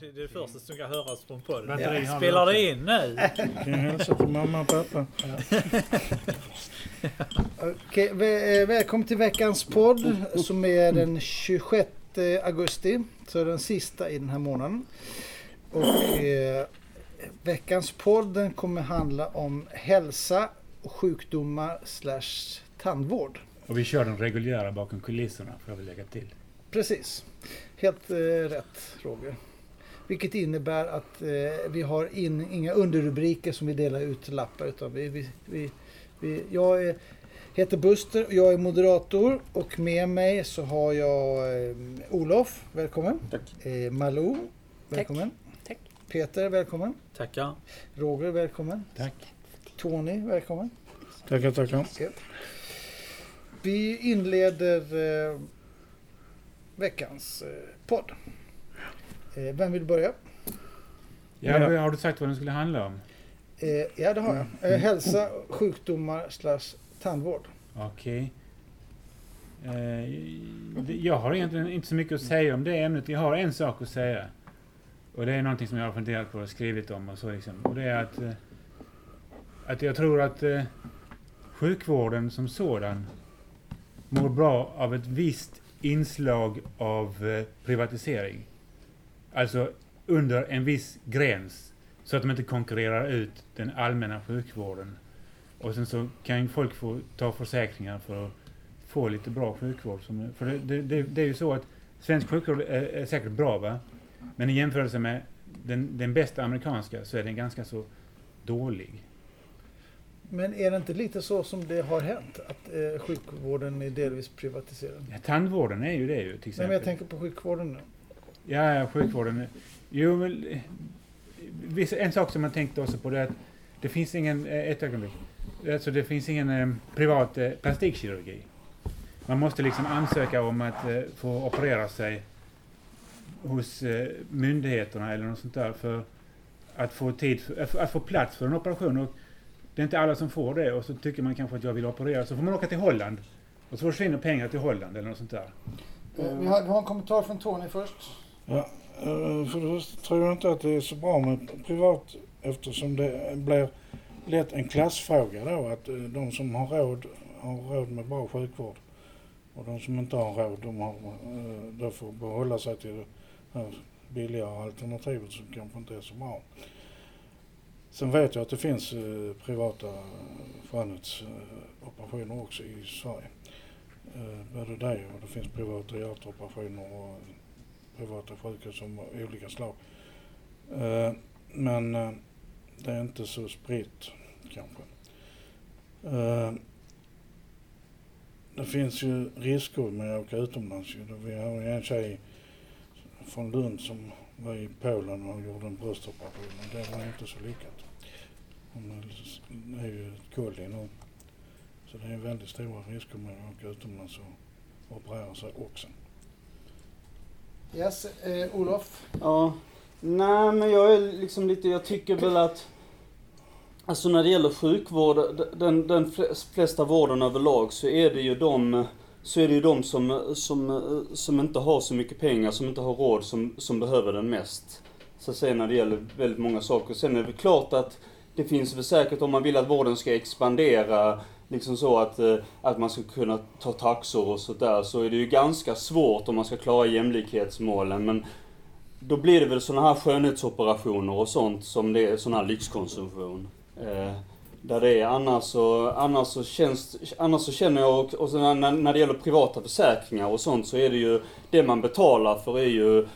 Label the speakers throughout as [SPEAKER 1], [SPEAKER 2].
[SPEAKER 1] Det är det första som kan höras från podden. Ja, Spelar det in nu?
[SPEAKER 2] Kan jag hälsa till mamma och pappa?
[SPEAKER 3] Okej, vä- eh, välkommen till veckans podd som är den 26 augusti. Så är den sista i den här månaden. Och eh, veckans podd den kommer handla om hälsa och sjukdomar slash tandvård.
[SPEAKER 2] Och vi kör den reguljära bakom kulisserna får jag väl lägga till.
[SPEAKER 3] Precis. Helt eh, rätt Roger. Vilket innebär att eh, vi har in, inga underrubriker som vi delar ut lappar utan vi, vi, vi, vi, jag är, heter Buster och jag är moderator och med mig så har jag eh, Olof, välkommen.
[SPEAKER 4] Tack.
[SPEAKER 3] Eh, Malou, välkommen.
[SPEAKER 4] Tack.
[SPEAKER 3] Peter, välkommen.
[SPEAKER 1] Tackar.
[SPEAKER 3] Roger, välkommen.
[SPEAKER 2] Tack.
[SPEAKER 3] Tony, välkommen.
[SPEAKER 2] Tackar, tackar.
[SPEAKER 3] Vi inleder eh, veckans eh, podd. Eh, vem vill börja?
[SPEAKER 2] Ja,
[SPEAKER 5] Ja.
[SPEAKER 2] Har du sagt vad den skulle handla om?
[SPEAKER 3] Eh, ja, det har jag. Eh, hälsa, sjukdomar slash tandvård.
[SPEAKER 2] Okej. Eh, det- jag har egentligen inte så mycket att säga om det ämnet. Jag har en sak att säga. Och det är någonting som jag har funderat på och skrivit om och så liksom. Och det är att, att jag tror att sjukvården som sådan mår bra av ett visst inslag av privatisering. Alltså under en viss gräns. Så att de inte konkurrerar ut den allmänna sjukvården. Och sen så kan ju folk få ta försäkringar för att få lite bra sjukvård. Som, för det, det, det, det är ju så att svensk sjukvård är, är säkert bra va? Men i jämförelse med den, den bästa amerikanska så är den ganska så dålig.
[SPEAKER 3] Men är det inte lite så som det har hänt? Att eh, sjukvården är delvis privatiserad?
[SPEAKER 2] Ja, tandvården är ju det ju till
[SPEAKER 3] Nej,
[SPEAKER 2] exempel.
[SPEAKER 3] men jag tänker på sjukvården nu.
[SPEAKER 2] Ja, sjukvården. Jo, men... En sak som man tänkte också på det är att det finns ingen... Eh, ett ögonblick. Alltså det finns ingen eh, privat eh, plastikkirurgi. Man måste liksom ansöka om att eh, få operera sig hos eh, myndigheterna eller något sånt där för att få tid, för, eh, att få- plats för en operation. Och det är inte alla som får det och så tycker man kanske att jag vill operera. Så får man åka till Holland och så försvinner pengar till Holland eller något sånt där.
[SPEAKER 3] Eh, vi, har, vi har en kommentar från Tony först.
[SPEAKER 5] Ja, eh, för det första tror jag inte att det är så bra med privat eftersom det blir lätt en klassfråga då att eh, de som har råd har råd med bra sjukvård och de som inte har råd de har, eh, de får behålla sig till det här billigare alternativet som kanske inte är så bra. Sen vet jag att det finns privata skönhetsoperationer också i Sverige. Både det och det finns privata hjärtoperationer och privata sjukhus av olika slag. Eh, Men eh, det är inte så spritt kanske. Eh, Det finns ju risker med att åka utomlands. Vi har ju en tjej från Lund som var i Polen och gjorde en bröstoperation och det var inte så lyckat. Hon är- är ju ett kolli nu. Så det är väldigt stora risker med att åka utomlands och operera sig också.
[SPEAKER 3] Yes, eh, Olof.
[SPEAKER 4] Ja. Nej, men jag är liksom lite, jag tycker väl att Alltså när det gäller sjukvård, den, den flesta vården överlag så är det ju de så är det ju de som, som, som inte har så mycket pengar, som inte har råd, som, som behöver den mest. Så att säga när det gäller väldigt många saker. Sen är det väl klart att det finns väl säkert om man vill att vården ska expandera, liksom så att, eh, att man ska kunna ta taxor och sådär, så är det ju ganska svårt om man ska klara jämlikhetsmålen. Men då blir det väl sådana här skönhetsoperationer och sånt som det är sån här lyxkonsumtion. Eh, där det är annars så, annars så känns, annars så känner jag, och, och så när, när det gäller privata försäkringar och sånt så är det ju, det man betalar för är ju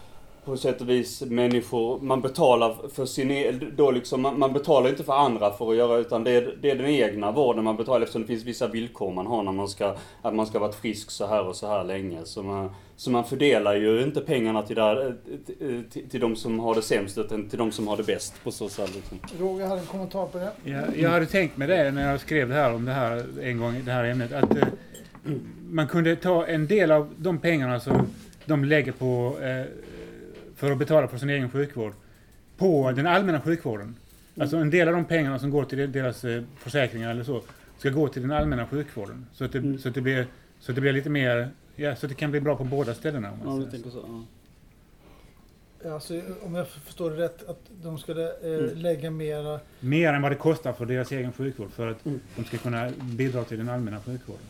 [SPEAKER 4] på sätt och vis människor, man betalar för sin e- då liksom, man, man betalar inte för andra för att göra utan det är, det är den egna vården man betalar eftersom det finns vissa villkor man har när man ska, att man ska ha varit frisk så här och så här länge. Så man, så man fördelar ju inte pengarna till, där, till, till de som har det sämst utan till de som har det bäst på så sätt liksom.
[SPEAKER 3] Roger hade en kommentar på det.
[SPEAKER 2] Jag, jag hade tänkt med det när jag skrev det här om det här en gång, det här ämnet, att eh, man kunde ta en del av de pengarna som de lägger på eh, för att betala för sin egen sjukvård på den allmänna sjukvården. Alltså en del av de pengarna som går till deras eh, försäkringar eller så ska gå till den allmänna sjukvården. Så att det,
[SPEAKER 4] Mm.
[SPEAKER 2] så att det, blir, så att det blir lite mer, ja, så att det kan bli bra på båda ställena. Om
[SPEAKER 4] Ja,
[SPEAKER 2] man säger
[SPEAKER 4] tänker
[SPEAKER 2] så.
[SPEAKER 4] Ja.
[SPEAKER 3] Alltså, om jag förstår det rätt, att de skulle eh,
[SPEAKER 4] Mm.
[SPEAKER 3] lägga mera...
[SPEAKER 2] Mer än vad det kostar för deras egen sjukvård för att
[SPEAKER 4] Mm.
[SPEAKER 2] de ska kunna bidra till den allmänna sjukvården.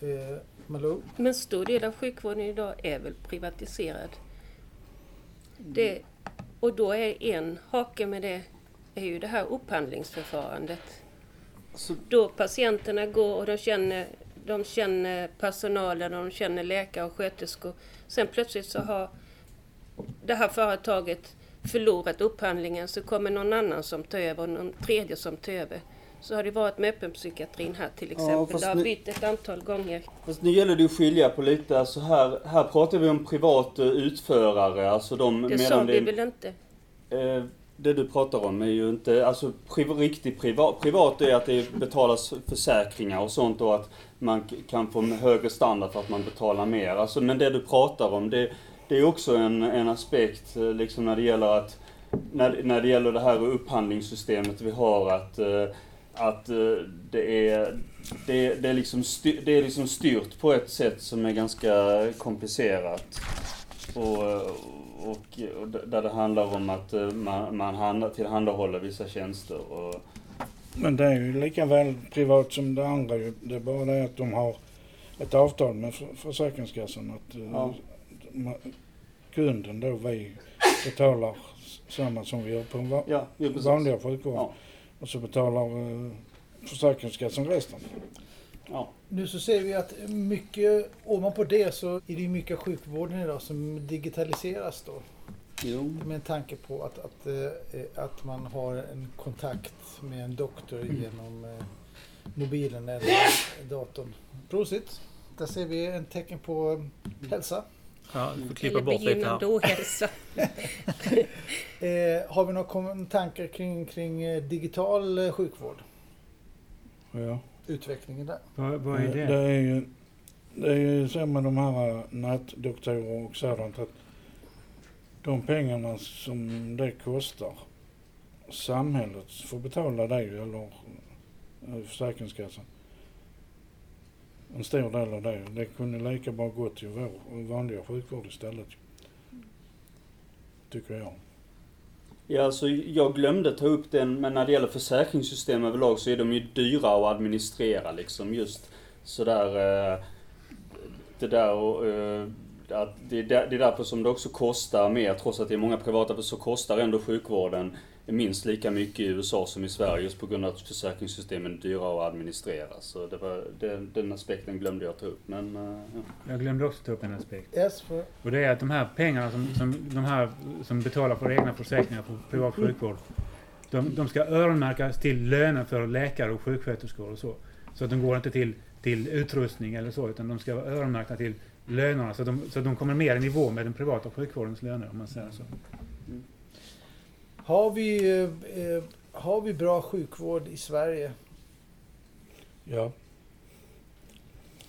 [SPEAKER 3] Eh, Malou?
[SPEAKER 6] Men stor del av sjukvården idag är väl privatiserad. Det, och då är en hake med det är ju det här upphandlingsförfarandet.
[SPEAKER 4] Så,
[SPEAKER 6] Då patienterna går och de känner, de känner personalen, de känner läkare och sköterskor. Sen plötsligt så har det här företaget förlorat upphandlingen så kommer någon annan som tar över och någon tredje som tar över. Så har det varit med öppenpsykiatrin här till exempel.
[SPEAKER 4] fast
[SPEAKER 6] det har
[SPEAKER 4] nu-
[SPEAKER 6] bytt ett antal gånger.
[SPEAKER 4] fast nu gäller det att skilja på lite, alltså här, här pratar vi om privat eh, utförare, alltså de
[SPEAKER 6] Det sa vi
[SPEAKER 4] det,
[SPEAKER 6] väl inte?
[SPEAKER 4] eh, det du pratar om är ju inte, alltså priv, riktigt privat, privat är att det betalas försäkringar och sånt och att man kan få en högre standard för att man betalar mer. Alltså, men det du pratar om, det, det är också en, en aspekt eh, liksom när det gäller att när, när det gäller det här upphandlingssystemet vi har att, eh, att eh, det är det, det, är liksom styr, det är liksom styrt på ett sätt som är ganska komplicerat. Och, eh, och, och där det handlar om att eh, man, man handlar, tillhandahåller vissa tjänster. Och,
[SPEAKER 5] Men det är ju lika väl privat som det andra. Det är bara det att de har ett avtal med för- Försäkringskassan att
[SPEAKER 4] Ja.
[SPEAKER 5] kunden då, vi, betalar samma som vi gör på
[SPEAKER 4] ja,
[SPEAKER 5] vanliga sjukvård.
[SPEAKER 4] Ja,
[SPEAKER 5] Och så betalar eh, Försäkringskassan resten.
[SPEAKER 4] ja.
[SPEAKER 3] Nu så ser vi att mycket, ovanpå det så är det mycket av sjukvården idag som digitaliseras då.
[SPEAKER 4] Jo.
[SPEAKER 3] Med en tanke på att, att, eh, att man har en kontakt med en doktor genom eh, mobilen eller datorn. Prosit! Där ser vi en tecken på eh, hälsa.
[SPEAKER 1] Ja, du får klippa
[SPEAKER 6] Eller
[SPEAKER 1] bort lite här.
[SPEAKER 6] ohälsa.
[SPEAKER 3] Eh, har vi några tankar kring, kring eh, digital eh, sjukvård?
[SPEAKER 5] Ja.
[SPEAKER 3] Utvecklingen där?
[SPEAKER 2] Vad, vad är det?
[SPEAKER 5] Det är ju, det är ju så med de här eh, nätdoktorer och sådant att de pengarna som det kostar, samhället får betala det ju, eller eh, Försäkringskassan. En stor del av det. Det kunde lika bra gått till vår vanliga sjukvård istället. Tycker jag.
[SPEAKER 4] Ja, alltså jag glömde ta upp den, men när det gäller försäkringssystem överlag så är de ju dyra att administrera liksom. Just sådär, eh, det där och, eh, att är det är därför som det också kostar mer, trots att det är många privata, så kostar ändå sjukvården minst lika mycket i USA som i Sverige just på grund av att försäkringssystemen är dyra att administrera. Så det var, den, den aspekten glömde jag ta upp, men eh, ja.
[SPEAKER 2] Jag glömde också ta upp en aspekt.
[SPEAKER 3] Yes, för,
[SPEAKER 2] Och det är att de här pengarna som, som de här som betalar för egna försäkringar för privat sjukvård. De, de ska öronmärkas till löner för läkare och sjuksköterskor och så. Så att de går inte till, till utrustning eller så, utan de ska vara öronmärkta till lönerna. Så att de, så att de kommer mer i nivå med den privata sjukvårdens löner, om man säger så.
[SPEAKER 3] Har, vi, eh, eh, har vi bra sjukvård i Sverige?
[SPEAKER 5] Ja.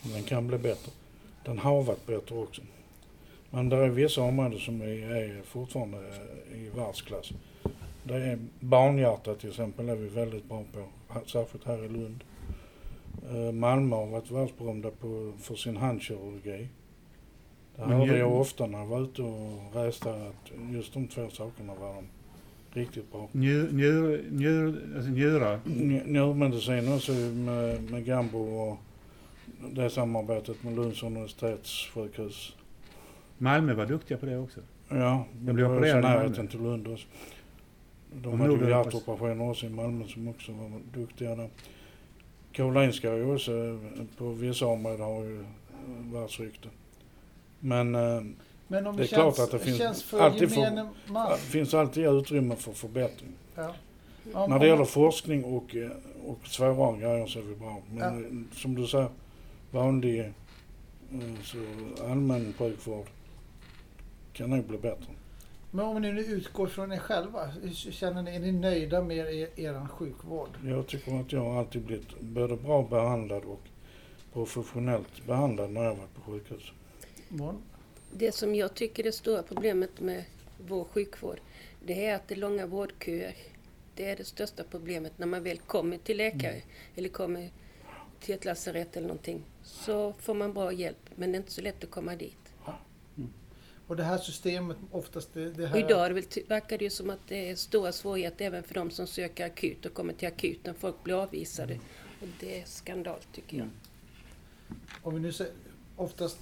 [SPEAKER 5] Den kan bli bättre. Den har varit bättre också. Men det är vissa områden som är, är fortfarande i världsklass. Det är barnhjärta till exempel är vi väldigt bra på, särskilt här i Lund. Eh, Malmö har varit världsberömda på, för sin handkirurgi. Det
[SPEAKER 2] Men
[SPEAKER 5] hörde jag ofta när jag var ute och reste att just de två sakerna var de riktigt bra.
[SPEAKER 2] Njur, njur, njur, alltså njurar.
[SPEAKER 5] Nj- Njurmedicin också med, med Gambo och det samarbetet med Lunds universitetssjukhus.
[SPEAKER 2] Malmö var duktiga på det också.
[SPEAKER 5] Ja,
[SPEAKER 2] Jag blev
[SPEAKER 5] det var
[SPEAKER 2] opererad
[SPEAKER 5] så
[SPEAKER 2] i Malmö.
[SPEAKER 5] till Lund också. De
[SPEAKER 2] Om
[SPEAKER 5] hade ju hjärtoperationer också i Malmö som också var duktiga där. Karolinska är ju också eh, på vissa områden har ju eh, världsrykte. Men eh,
[SPEAKER 3] Men om
[SPEAKER 5] Det är
[SPEAKER 3] det,
[SPEAKER 5] klart
[SPEAKER 3] känns,
[SPEAKER 5] att det finns alltid för-
[SPEAKER 3] man.
[SPEAKER 5] finns alltid utrymme för förbättring.
[SPEAKER 3] Ja. Om-
[SPEAKER 5] När det gäller forskning och, eh, och svåra grejer så är vi bra. Men
[SPEAKER 3] Ja.
[SPEAKER 5] eh, som du säger, vanlig eh, så allmän sjukvård kan nog bli bättre.
[SPEAKER 3] Men om ni nu utgår från er själva, känner ni, är ni nöjda med er, er sjukvård?
[SPEAKER 5] Jag tycker att jag alltid blivit både bra behandlad och professionellt behandlad när jag varit på sjukhus.
[SPEAKER 3] Morgon?
[SPEAKER 6] Det som jag tycker är det stora problemet med vår sjukvård, det är att det är långa vårdköer. Det är det största problemet när man väl kommer till läkare eller kommer till ett lasarett eller någonting. Så får man bra hjälp, men det är inte så lätt att komma dit.
[SPEAKER 3] Och Och det här systemet oftast... Det, det här,
[SPEAKER 6] idag det väl, verkar det ju som att det är stora svårigheter även för de som söker akut och kommer till akuten. Folk blir avvisade. Och det är skandal tycker jag.
[SPEAKER 3] Om vi nu säger, oftast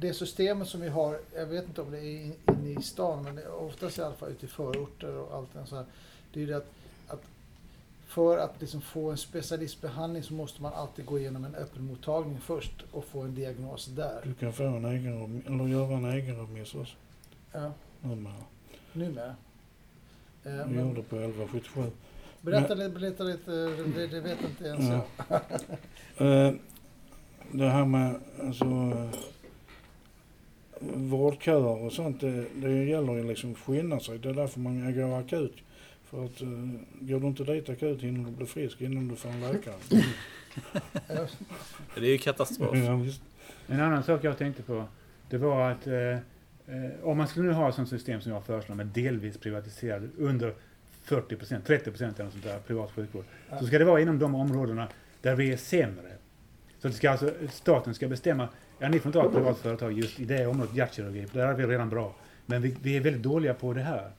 [SPEAKER 3] det systemet som vi har, jag vet inte om det är in- inne i stan, men oftast i alla fall ute i förorter och allt det här. Det är det att, att för att liksom få en specialistbehandling så måste man alltid gå igenom en öppen mottagning först och få en diagnos där.
[SPEAKER 5] Du kan få en egen, eller göra en egen remiss också
[SPEAKER 3] Ja,
[SPEAKER 5] numera.
[SPEAKER 3] numera. Eh,
[SPEAKER 5] Vi
[SPEAKER 3] men
[SPEAKER 5] gjorde på 1177.
[SPEAKER 3] berätta lite, berätta lite, det, det vet inte ens
[SPEAKER 5] Ja.
[SPEAKER 3] jag.
[SPEAKER 5] Eh, det här med alltså, vårdköer och sånt, det, det gäller ju liksom att skynda sig. Det är därför man går akut. För att eh, går du inte dit akut hinner du bli frisk innan du får en läkare.
[SPEAKER 1] Det är ju katastrof.
[SPEAKER 5] ja.
[SPEAKER 2] En annan sak jag tänkte på, det var att eh, eh, om man skulle nu ha ett sånt system som jag föreslår med delvis privatiserad under 40% 30 eller något sånt där privat sjukvård.
[SPEAKER 3] Ja.
[SPEAKER 2] Så ska det vara inom de områdena där vi är sämre. Så det ska alltså, staten ska bestämma, ja ni får inte ha ett privat företag just i det området, hjärtkirurgi, för där är vi redan bra. Men vi, vi är väldigt dåliga på det här.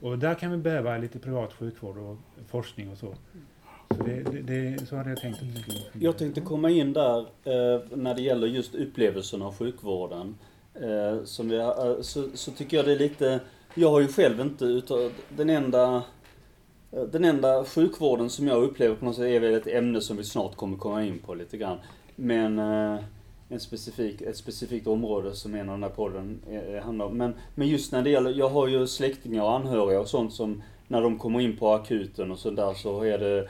[SPEAKER 2] Och där kan vi behöva lite privat sjukvård och forskning och så. Så, det, det, det, så hade jag tänkt att det skulle fungera.
[SPEAKER 4] Jag tänkte komma in där eh, när det gäller just upplevelsen av sjukvården. Eh, som vi, eh, så, så tycker jag det är lite, jag har ju själv inte utav den enda eh, den enda sjukvården som jag upplever på något sätt är väl ett ämne som vi snart kommer komma in på lite grann. Men eh, en specifik, ett specifikt område som en av den här podden eh, eh, handlar om. Men, men just när det gäller, jag har ju släktingar och anhöriga och sånt som när de kommer in på akuten och sådär så är det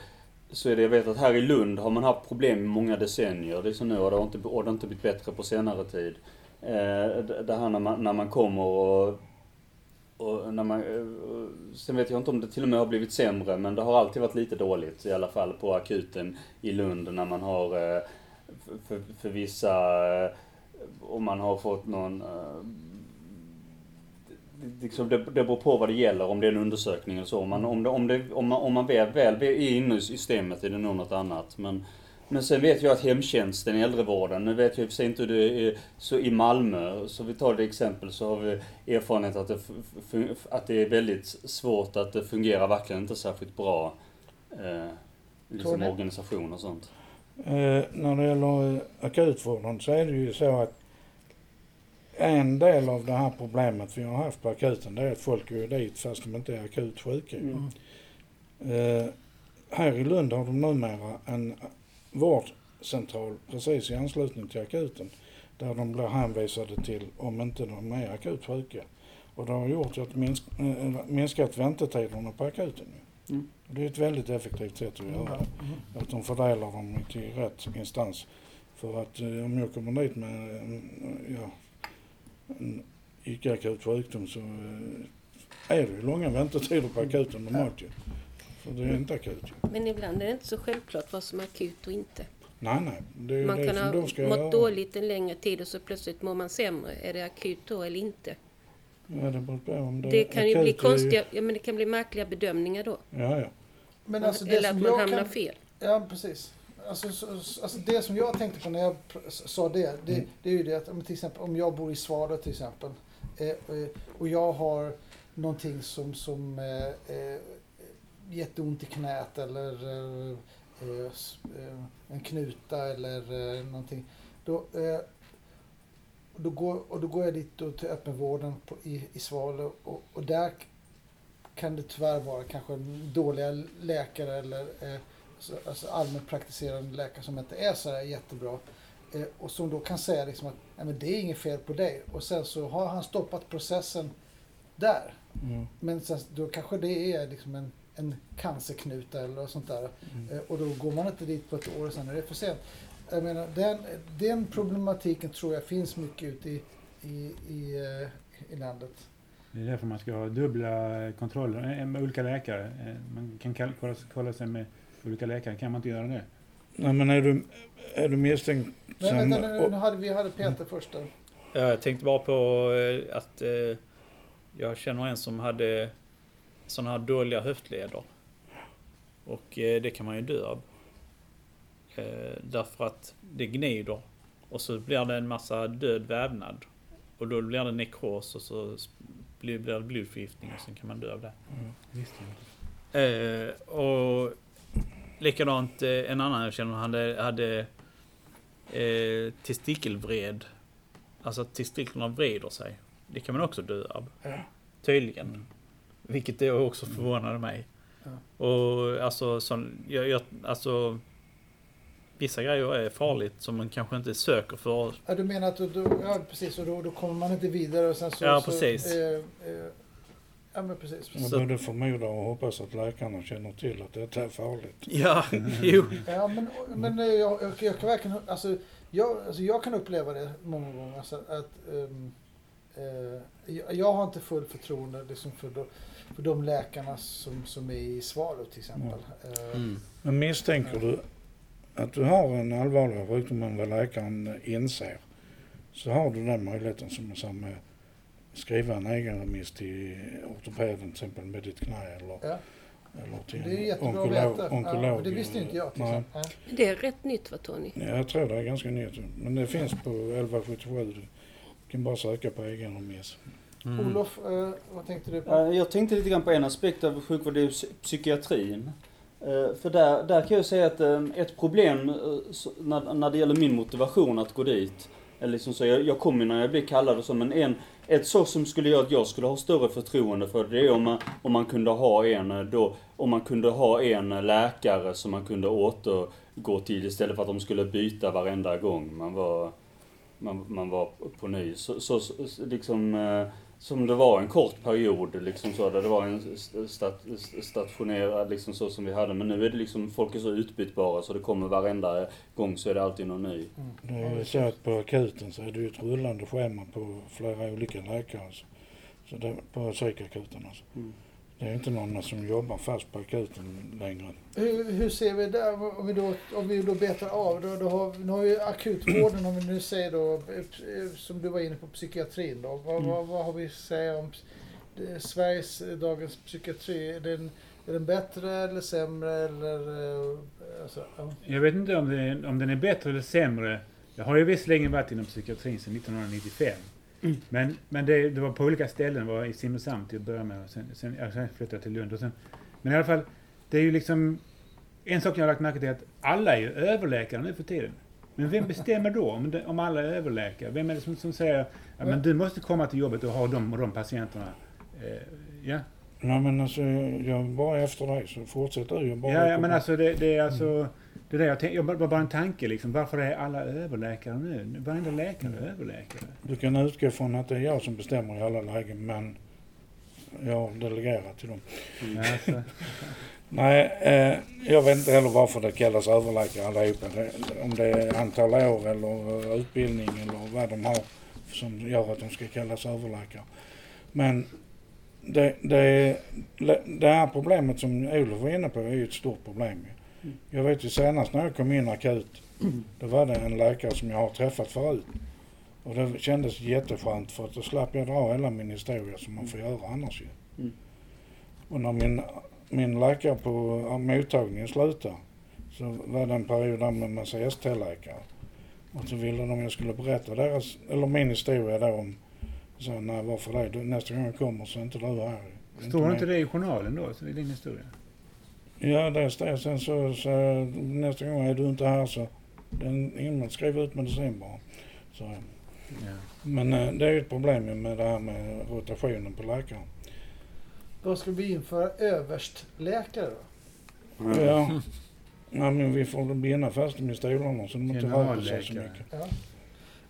[SPEAKER 4] så är det, jag vet att här i Lund har man haft problem i många decennier. Det är så nu och det har inte, och det har inte blivit bättre på senare tid. Eh, det det här när man, när man kommer och, och när man, eh, sen vet jag inte om det till och med har blivit sämre men det har alltid varit lite dåligt i alla fall på akuten i Lund när man har eh, för, för, vissa, eh, om man har fått någon eh, det- liksom det, det beror på vad det gäller, om det är en undersökning eller så. Om man, om det, om det, om man, om man väl, väl är inne i systemet är det nog något annat. Men, men sen vet jag att hemtjänsten i äldrevården, nu vet jag i och för sig inte hur det är så i Malmö, så vi tar det exempel så har vi erfarenhet att det, att det är väldigt svårt, att det fungerar verkligen inte särskilt bra. Eh, liksom
[SPEAKER 5] organisation och sånt?
[SPEAKER 2] Eh,
[SPEAKER 5] när det gäller eh, akutvården så är det ju så att en del av det här problemet vi har haft på akuten det är att folk går dit fast de inte är akut sjuka.
[SPEAKER 4] Mm.
[SPEAKER 5] Eh, här i Lund har de numera en vårdcentral precis i anslutning till akuten där de blir hänvisade till om inte de är akut sjuka. Och det har gjort att minsk, äh, minskat väntetiderna på akuten.
[SPEAKER 4] Mm.
[SPEAKER 5] Det är ett väldigt effektivt sätt att göra det.
[SPEAKER 3] Mm.
[SPEAKER 5] Att de fördelar dem till rätt instans. För att eh, om jag kommer dit med ja, en icke-akut sjukdom så eh, är det ju långa väntetider på akuten normalt ju. För det är inte akut ju.
[SPEAKER 6] Men ibland är det inte så självklart vad som är akut och inte.
[SPEAKER 5] Nej, nej. Det är ju
[SPEAKER 6] Man
[SPEAKER 5] det
[SPEAKER 6] kan
[SPEAKER 5] som
[SPEAKER 6] ha
[SPEAKER 5] de ska
[SPEAKER 6] mått
[SPEAKER 5] göra.
[SPEAKER 6] dåligt en längre tid och så plötsligt mår man sämre. Är det akut då eller inte?
[SPEAKER 5] Ja, det beror på om det,
[SPEAKER 6] Det kan ju bli konstiga, ja, men det kan bli märkliga bedömningar då.
[SPEAKER 5] Ja, ja.
[SPEAKER 3] Men alltså det
[SPEAKER 6] eller att
[SPEAKER 3] som
[SPEAKER 6] man
[SPEAKER 3] jag
[SPEAKER 6] hamnar
[SPEAKER 3] kan,
[SPEAKER 6] fel.
[SPEAKER 3] Ja, precis. Alltså, så, så- alltså det som jag tänkte på när jag sa det, det,
[SPEAKER 5] Mm.
[SPEAKER 3] det är ju det att om, till exempel, om jag bor i Svalöv till exempel eh, eh, och jag har någonting som, som eh, eh, jätteont i knät eller eh, eh, en knuta eller eh, någonting. Då, eh, då går, och då går jag dit då till öppenvården på, i, i Svalöv och, och där kan det tyvärr vara kanske dåliga läkare eller eh, så- alltså allmänpraktiserande läkare som inte är så här jättebra. Eh, och som då kan säga liksom att Nej, men det är inget fel på dig. Och sen så har han stoppat processen där.
[SPEAKER 5] Mm.
[SPEAKER 3] Men sen, då kanske det är liksom en, en cancerknuta eller sånt där.
[SPEAKER 5] Mm.
[SPEAKER 3] Eh, och då går man inte dit på ett år och sen är det för sent. Jag menar, den, den problematiken tror jag finns mycket ute i, i, i, eh, i landet.
[SPEAKER 2] Det är därför man ska ha dubbla kontroller eh, med olika läkare. Eh, Man kan kolla, kolla sig med olika läkare. Kan man inte göra det?
[SPEAKER 5] Nej, men är du, är du misstänkt
[SPEAKER 3] Men vänta, nu, nu hade, vi hade Peter först där.
[SPEAKER 1] Ja, Jag tänkte bara på eh, att eh, jag känner en som hade sådana här dåliga höftleder. Och eh, det kan man ju dö av. Eh, därför att det gnider. Och så blir det en massa död vävnad. och då blir det nekros och så blir blir det blodförgiftning och sen kan man dö av det.
[SPEAKER 2] Inte.
[SPEAKER 1] Eh, och likadant eh, en annan jag känner hade, hade eh, testikelvred. Alltså att testiklarna vrider sig. Det kan man också dö av.
[SPEAKER 3] Ja.
[SPEAKER 1] Tydligen. Vilket det också förvånade mig.
[SPEAKER 3] Ja.
[SPEAKER 1] Och alltså, sån, jag, jag, alltså Vissa grejer är farligt som man kanske inte söker för.
[SPEAKER 3] Ja, du menar att du, du, ja, precis, och då, då kommer man inte vidare och sen så...
[SPEAKER 1] Ja,
[SPEAKER 3] så,
[SPEAKER 1] precis.
[SPEAKER 3] eh, eh, ja, men precis.
[SPEAKER 5] Jag
[SPEAKER 1] Så-
[SPEAKER 5] både förmodar och hoppas att läkarna känner till att detta är farligt.
[SPEAKER 1] Ja, jo.
[SPEAKER 3] Ja, men, men eh, jag, jag, jag kan verkligen... Alltså jag, alltså, jag kan uppleva det många gånger. Alltså, att, ehm, eh, jag, jag har inte full förtroende liksom, för, de, för de läkarna som, som är i Svalöv till exempel. Eh,
[SPEAKER 1] Mm.
[SPEAKER 5] Men misstänker du att du har en allvarligare sjukdom än vad läkaren inser så har du den möjligheten som jag sa med skriva en egen remiss till ortopeden till exempel med ditt knä eller,
[SPEAKER 3] Ja.
[SPEAKER 5] eller till
[SPEAKER 3] Det är
[SPEAKER 5] onkolog. onkolog
[SPEAKER 3] Ja, det visste inte jag till
[SPEAKER 5] Nej.
[SPEAKER 3] Ja.
[SPEAKER 6] Det är rätt nytt va Tony?
[SPEAKER 5] Ja, jag tror det är ganska nytt. Men det finns på 1177. Du kan bara söka på egen remiss.
[SPEAKER 1] Mm.
[SPEAKER 3] Olof, eh, vad tänkte du på?
[SPEAKER 4] Eh, Jag tänkte lite grann på en aspekt av sjukvård, det är psykiatrin. Eh, för där, där kan jag säga att eh, ett problem eh, när, när det gäller min motivation att gå dit, eller liksom så, jag, jag kommer när jag blir kallad och så, men en, ett så som skulle göra att jag skulle ha större förtroende för det är om man, om man kunde ha en då, om man kunde ha en läkare som man kunde återgå till istället för att de skulle byta varenda gång man var, man, man var på ny. Så, så, så liksom, eh, som det var en kort period liksom så, där det var en st- stat, stationerad liksom så som vi hade. Men nu är det liksom, folk är så utbytbara så det kommer varenda gång så är det alltid någon ny.
[SPEAKER 5] Det är ju så att på akuten så är det ju ett rullande schema på flera olika läkare. Så, så det, på psykakuten alltså.
[SPEAKER 4] Mm.
[SPEAKER 5] Det är inte någon som jobbar fast på akuten längre.
[SPEAKER 3] Hur, hur ser vi där, om vi då, om vi då betar av, då, då har, nu har vi akutvården, om vi nu säger då, som du var inne på, psykiatrin då. Vad, vad, vad har vi att säga om eh, Sveriges eh, dagens psykiatri? Är den, är den bättre eller sämre eller? eh, Alltså, ja.
[SPEAKER 2] Jag vet inte om, det om den är bättre eller sämre. Jag har ju visserligen varit inom psykiatrin sedan 1995.
[SPEAKER 4] Mm.
[SPEAKER 2] Men, men det, det var på olika ställen. Var i Simrishamn till att börja med. Och sen, sen, ja, sen flyttade jag till Lund. Och sen, men i alla fall, det är ju liksom... En sak jag har lagt märke till är att alla är ju överläkare nu för tiden. Men vem bestämmer då om, det, om alla är överläkare? Vem är det som, som säger ja, men du måste komma till jobbet och ha de och de patienterna? Eh, ja,
[SPEAKER 5] Nej men alltså jag bara efter dig så fortsätter du bara.
[SPEAKER 2] ja, ja men alltså det, det är alltså... Det där jag, tänk, jag bara, bara en tanke liksom. Varför är alla överläkare nu? Varenda läkare är överläkare.
[SPEAKER 5] Du kan utgå från att det är jag som bestämmer i alla lägen men jag har delegerat till dem.
[SPEAKER 2] Alltså,
[SPEAKER 5] Nej, eh, jag vet inte heller varför det kallas överläkare allihopa. Om det är antal år eller utbildning eller vad de har som gör att de ska kallas överläkare. Men det, det, det här problemet som Olof var inne på är ju ett stort problem. Jag vet ju senast när jag kom in akut, då var det en läkare som jag har träffat förut. Och det kändes jätteskönt för att då slapp jag dra hela min historia som man får göra annars ju.
[SPEAKER 4] Mm.
[SPEAKER 5] Och när min, min läkare på mottagningen slutade så var det en period där med en massa ST-läkare. Och så ville de att jag skulle berätta deras, eller min historia då om, så nej varför det? Nästa gång jag kommer så är inte du här.
[SPEAKER 2] Står inte det i journalen då? Så i din historia?
[SPEAKER 5] Ja, det står sen så, så nästa gång är du inte här så det är ingen skriver ut medicin bara. Så,
[SPEAKER 2] Ja.
[SPEAKER 5] men eh, det är ju ett problem med det här med rotationen på läkaren.
[SPEAKER 3] Då ska vi införa överstläkare då?
[SPEAKER 4] Mm.
[SPEAKER 5] Ja. ja, men vi får binda fast dem i stolarna så de inte rör på sig så mycket.
[SPEAKER 3] Ja.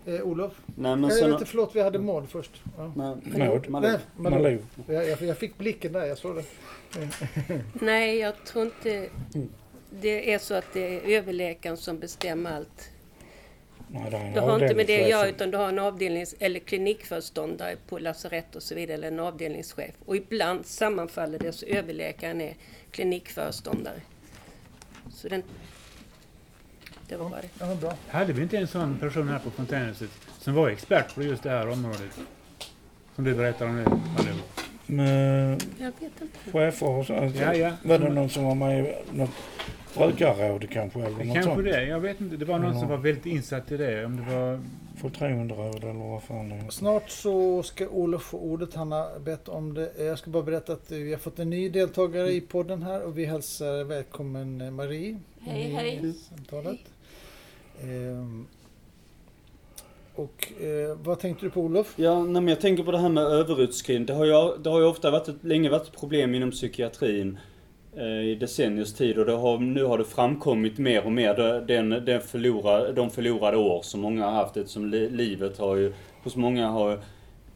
[SPEAKER 3] Eh, Olof?
[SPEAKER 4] Nej men
[SPEAKER 3] Men
[SPEAKER 4] sen...
[SPEAKER 3] vänta, förlåt, vi hade Maud först. Ja.
[SPEAKER 4] Nej,
[SPEAKER 5] Maud.
[SPEAKER 4] Malou.
[SPEAKER 3] Nej, Malou.
[SPEAKER 5] Malou.
[SPEAKER 3] Jag, jag, jag fick blicken där, jag såg det.
[SPEAKER 6] Nej, jag tror inte det är så att det är överläkaren som bestämmer allt.
[SPEAKER 5] Nej,
[SPEAKER 6] Du har inte med det att göra utan du har en avdelnings eller klinikföreståndare på lasarett och så vidare eller en avdelningschef. Och ibland sammanfaller det så överläkaren är klinikföreståndare. Så den... Det var bara det.
[SPEAKER 3] Ja, bra.
[SPEAKER 2] Hade vi inte en sån person här på fontänhuset som var expert på just det här området? Som du berättar om nu, Malou.
[SPEAKER 5] Med
[SPEAKER 6] Jag vet inte.
[SPEAKER 5] chefer och så. Alltså,
[SPEAKER 2] Ja, ja.
[SPEAKER 5] Var det någon som var med i något brukarråd kanske? Eller något
[SPEAKER 2] Kanske
[SPEAKER 5] sånt?
[SPEAKER 2] det, jag vet inte. Det var någon
[SPEAKER 5] Ja.
[SPEAKER 2] som var väldigt insatt i det. Om det var
[SPEAKER 5] förtroenderåd eller vad fan det är.
[SPEAKER 3] Snart så ska Olof få ordet. Han har bett om det. Jag ska bara berätta att vi har fått en ny deltagare i podden här och vi hälsar välkommen eh, Marie.
[SPEAKER 7] Hej,
[SPEAKER 3] in i
[SPEAKER 7] hej.
[SPEAKER 3] Samtalet. Ehm, och eh, vad tänkte du på Olof?
[SPEAKER 4] Ja, nej, men jag tänker på det här med överutskrivning. Det har ju, det har ju ofta varit ett, länge varit ett problem inom psykiatrin eh, i decenniers tid och det har, nu har det framkommit mer och mer den, den förlora, de förlorade år som många har haft eftersom li, livet har ju, hos många har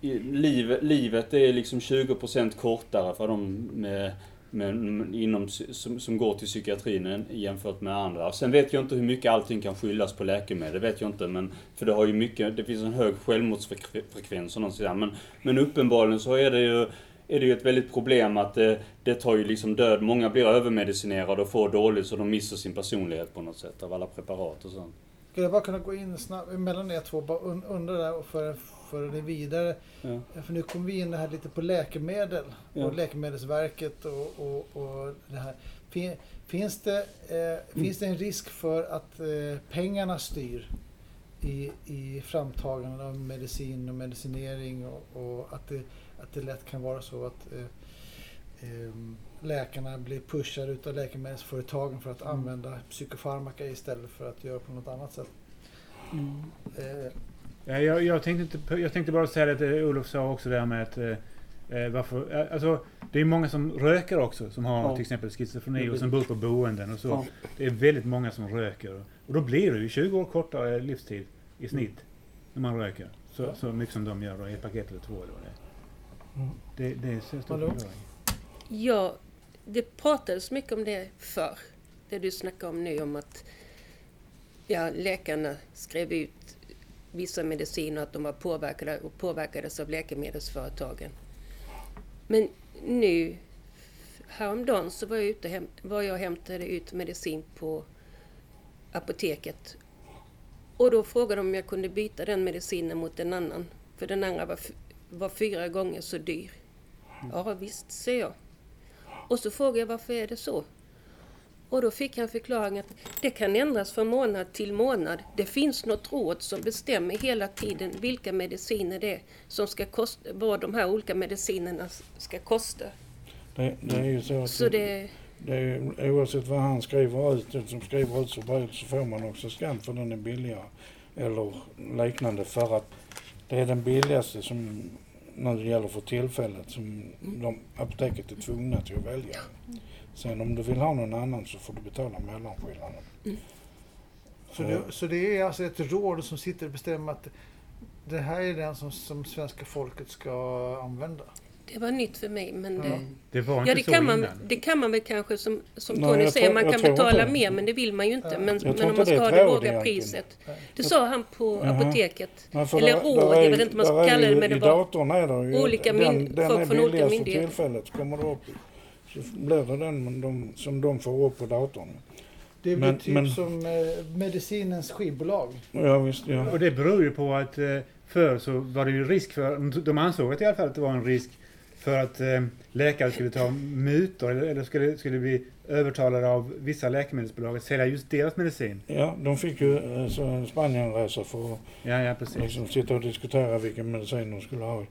[SPEAKER 4] liv, livet är liksom 20% kortare för de med, men inom, som, som går till psykiatrin jämfört med andra. Sen vet jag inte hur mycket allting kan skyllas på läkemedel, det vet jag inte. Men, för det har ju mycket, det finns en hög självmordsfrekvens och något sådär. Men, men uppenbarligen så är det ju är det ju ett väldigt problem att det, det tar ju liksom död. Många blir övermedicinerade och får dåligt så de missar sin personlighet på något sätt av alla preparat och sånt.
[SPEAKER 3] Skulle jag bara kunna gå in snabbt mellan er två bara undra där och en föra det vidare.
[SPEAKER 4] Ja.
[SPEAKER 3] För nu kommer vi in här lite på läkemedel
[SPEAKER 4] Ja.
[SPEAKER 3] och Läkemedelsverket och, och, och det här. Fin, finns, det, eh, finns det en risk för att eh, pengarna styr i, i framtagandet av medicin och medicinering och, och att, det, att det lätt kan vara så att eh, ehm, läkarna blir pushade utav läkemedelsföretagen för att använda psykofarmaka istället för att göra på något annat sätt. Eh,
[SPEAKER 2] Ja, jag, jag, tänkte inte, jag tänkte bara säga det att Olof sa också där med att eh, eh, varför, alltså, det är många som röker också som har
[SPEAKER 4] Ja.
[SPEAKER 2] till exempel schizofreni och som bor på boenden och så.
[SPEAKER 4] Ja.
[SPEAKER 2] Det är väldigt många som röker. Och då blir det ju 20 år kortare livstid i snitt när man röker. Så, så mycket som de gör då, i ett paket eller två eller vad det är.
[SPEAKER 5] Mm.
[SPEAKER 2] Det, det är så stor.
[SPEAKER 6] Ja, det pratades mycket om det förr. Det du snackar om nu om att ja, läkarna skrev ut vissa mediciner att de var påverkade och påverkades av läkemedelsföretagen. Men nu, häromdagen så var jag, ute var jag och hämtade ut medicin på apoteket. Och då frågade de om jag kunde byta den medicinen mot en annan. För den andra var, var fyra gånger så dyr. Ja visst, säger jag. Och så frågade jag varför är det så? Och då fick jag en förklaring att det kan ändras från månad till månad. Det finns något råd som bestämmer hela tiden vilka mediciner det är som ska kosta, vad de här olika medicinerna ska kosta.
[SPEAKER 5] Det, det är ju så
[SPEAKER 6] Så det,
[SPEAKER 5] det är, oavsett vad han skriver ut, den som skriver ut så, blir- så får man också skatt för den är billigare. Eller liknande för att det är den billigaste som när det gäller för tillfället som de, apoteket är tvungna till att välja. Sen om du vill ha någon annan så får du betala mellanskillnaden.
[SPEAKER 3] Så det, så det är alltså ett råd som sitter och bestämmer att det här är den som, som svenska folket ska använda.
[SPEAKER 6] det var nytt för mig. Men det,
[SPEAKER 2] Det var inte
[SPEAKER 6] ja, det,
[SPEAKER 2] så
[SPEAKER 6] kan man,
[SPEAKER 2] innan.
[SPEAKER 6] det kan man väl kanske som, som
[SPEAKER 5] Nej,
[SPEAKER 6] Tony säger,
[SPEAKER 5] tror-
[SPEAKER 6] man kan betala mer men det vill man ju inte.
[SPEAKER 3] Ja.
[SPEAKER 6] Men, men om man ska ha det låga priset.
[SPEAKER 3] Nej.
[SPEAKER 6] Det sa han på
[SPEAKER 5] Jaha.
[SPEAKER 6] apoteket.
[SPEAKER 5] Men för
[SPEAKER 6] Eller råd, jag vet inte vad man ska kalla det, men det var olika
[SPEAKER 5] den, den
[SPEAKER 6] folk
[SPEAKER 5] är billigast för tillfället. Kommer det upp, så blir det den de, som de får upp på datorn.
[SPEAKER 3] Det blir
[SPEAKER 5] Men-
[SPEAKER 3] typ
[SPEAKER 5] men-
[SPEAKER 3] som eh, medicinens skivbolag.
[SPEAKER 5] Ja visst, ja.
[SPEAKER 2] Och det beror ju på att eh, förr så var det ju risk för, de ansåg att i alla fall att det var en risk för att eh, läkare skulle ta mutor eller, eller skulle, skulle bli övertalade av vissa läkemedelsbolag att sälja just deras medicin.
[SPEAKER 5] Ja, de fick ju eh, så en Spanienresa för att
[SPEAKER 2] Ja, ja
[SPEAKER 5] liksom, sitta och diskutera vilken medicin de skulle ha.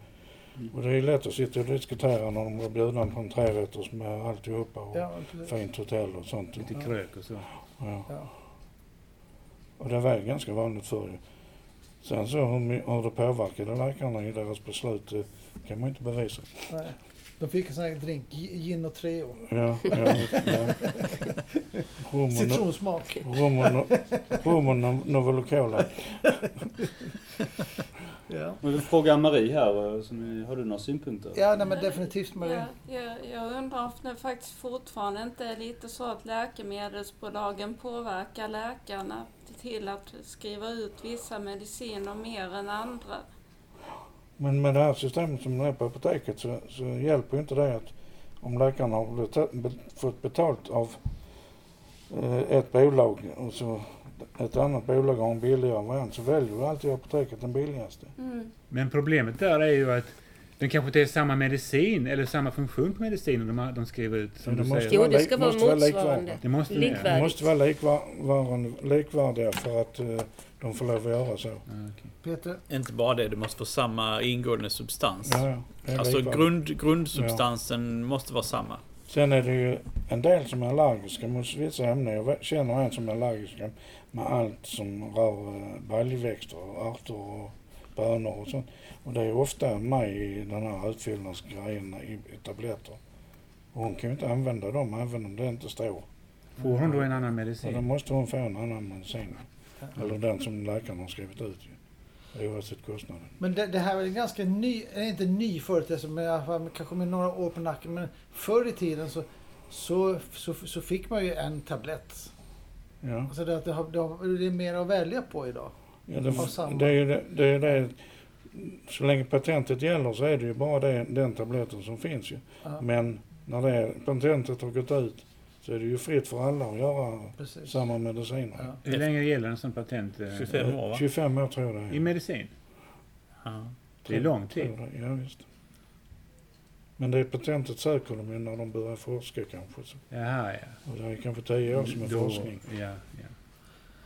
[SPEAKER 5] Och det är lätt att sitta och diskutera när de var bjudna på en trerätters med alltihopa och
[SPEAKER 3] Ja,
[SPEAKER 5] fint hotell och sånt.
[SPEAKER 2] Lite krök och så.
[SPEAKER 5] Ja.
[SPEAKER 3] Ja.
[SPEAKER 5] Och det var ganska vanligt förr. Sen så hur, hur det påverkade läkarna i deras beslut det kan man inte bevisa.
[SPEAKER 3] Nej. De fick en sån här drink, gi- gin och Treo.
[SPEAKER 5] Ja, ja, ja. Rum och,
[SPEAKER 3] Citronsmak.
[SPEAKER 5] rum och, rum och no, Novolo Cola.
[SPEAKER 3] Ja,
[SPEAKER 4] Jag vill fråga Marie här, eh, som har du några synpunkter?
[SPEAKER 3] ja nej, men definitivt Marie.
[SPEAKER 7] Ja, jag, jag undrar om det faktiskt fortfarande inte är lite så att läkemedelsbolagen påverkar läkarna till att skriva ut vissa mediciner mer än andra.
[SPEAKER 5] Men med det här systemet som är på apoteket så, så hjälper ju inte det att om läkarna har fått betalt av eh, ett bolag och så ett annat bolag har en billigare variant så väljer ju alltid apoteket den billigaste.
[SPEAKER 7] Mm.
[SPEAKER 2] Men problemet där är ju att Den kanske inte är samma medicin eller samma funktion på medicinen de, de skriver ut. Som
[SPEAKER 5] Ja,
[SPEAKER 2] du
[SPEAKER 5] det måste
[SPEAKER 2] säger.
[SPEAKER 6] Jo, det ska vara
[SPEAKER 5] måste vara
[SPEAKER 6] motsvarande.
[SPEAKER 5] likvärdiga.
[SPEAKER 2] Det måste det. ja.
[SPEAKER 5] Måste vara likvar- likvärdiga för att eh, de får lov att göra så.
[SPEAKER 2] Ja, okej.
[SPEAKER 3] Peter?
[SPEAKER 1] Inte bara det, du måste få samma ingående substans.
[SPEAKER 5] Ja, ja, det
[SPEAKER 1] Alltså grund, grundsubstansen måste vara samma.
[SPEAKER 5] Sen är det ju en del som är allergiska mot vissa ämnen. Jag känner en som är allergisk med allt som rör eh, baljväxter, och ärtor och bönor och sånt. Och det är ofta med i den här utfyllnadsgrejen i, i tabletter. Och hon kan ju inte använda dem även om det inte står.
[SPEAKER 2] Får hon då en annan
[SPEAKER 5] Så då
[SPEAKER 2] medicin?
[SPEAKER 5] måste hon få en annan medicin. Eller den som läkaren har skrivit ut. Oavsett kostnaden.
[SPEAKER 3] Men det, det här är en ganska ny, är inte ny företeelse, men i alla fall kanske med några år på nacken. Men förr i tiden så, så, så, så fick man ju en tablett.
[SPEAKER 5] Ja.
[SPEAKER 3] Alltså det, det, har, det, har, det är mer att välja på idag.
[SPEAKER 5] Ja, det, det är det, det, är det. Så länge patentet gäller så är det ju bara det, den tabletten som finns ju.
[SPEAKER 3] Ja,
[SPEAKER 5] Men när det patentet har gått ut så är det ju fritt för alla att göra
[SPEAKER 3] precis.
[SPEAKER 5] samma mediciner.
[SPEAKER 3] Ja.
[SPEAKER 2] Hur länge gäller en sån patent? eh,
[SPEAKER 1] 25 år va?
[SPEAKER 5] 25 år tror jag det
[SPEAKER 2] I
[SPEAKER 5] är.
[SPEAKER 2] medicin?
[SPEAKER 1] Ja.
[SPEAKER 2] Det är lång tid.
[SPEAKER 5] Ja, visst. Men det patentet söker de ju när de börjar forska kanske. Så.
[SPEAKER 2] Jaha, ja.
[SPEAKER 5] Och det är kanske 10 år som är
[SPEAKER 2] Då-
[SPEAKER 5] forskning.
[SPEAKER 2] Ja, ja.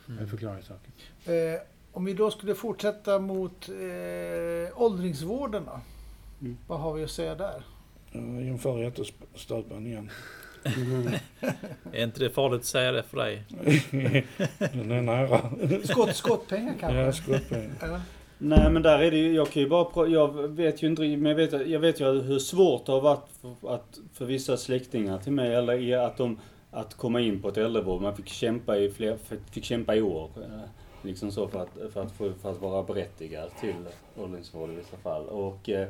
[SPEAKER 1] Mm.
[SPEAKER 2] Det förklarar saken.
[SPEAKER 3] Eh, om vi då skulle fortsätta mot eh, åldringsvården då?
[SPEAKER 4] Mm.
[SPEAKER 3] Vad har vi att säga där?
[SPEAKER 5] Jag inför jättestöpen igen.
[SPEAKER 1] Är inte det farligt att säga det för dig?
[SPEAKER 5] Den är nära.
[SPEAKER 3] Skott, skottpengar kanske?
[SPEAKER 5] Ja, skottpengar.
[SPEAKER 4] Nej men där är det ju, jag kan ju bara jag vet ju inte men jag vet, jag vet ju hur svårt det har varit för, att, för vissa släktingar till mig, eller att de, att komma in på ett äldreboende. Man fick kämpa i fler, fick kämpa i år. eh, Liksom så för att, för att, få, för att vara berättigad till åldringsvård i vissa fall. Och eh,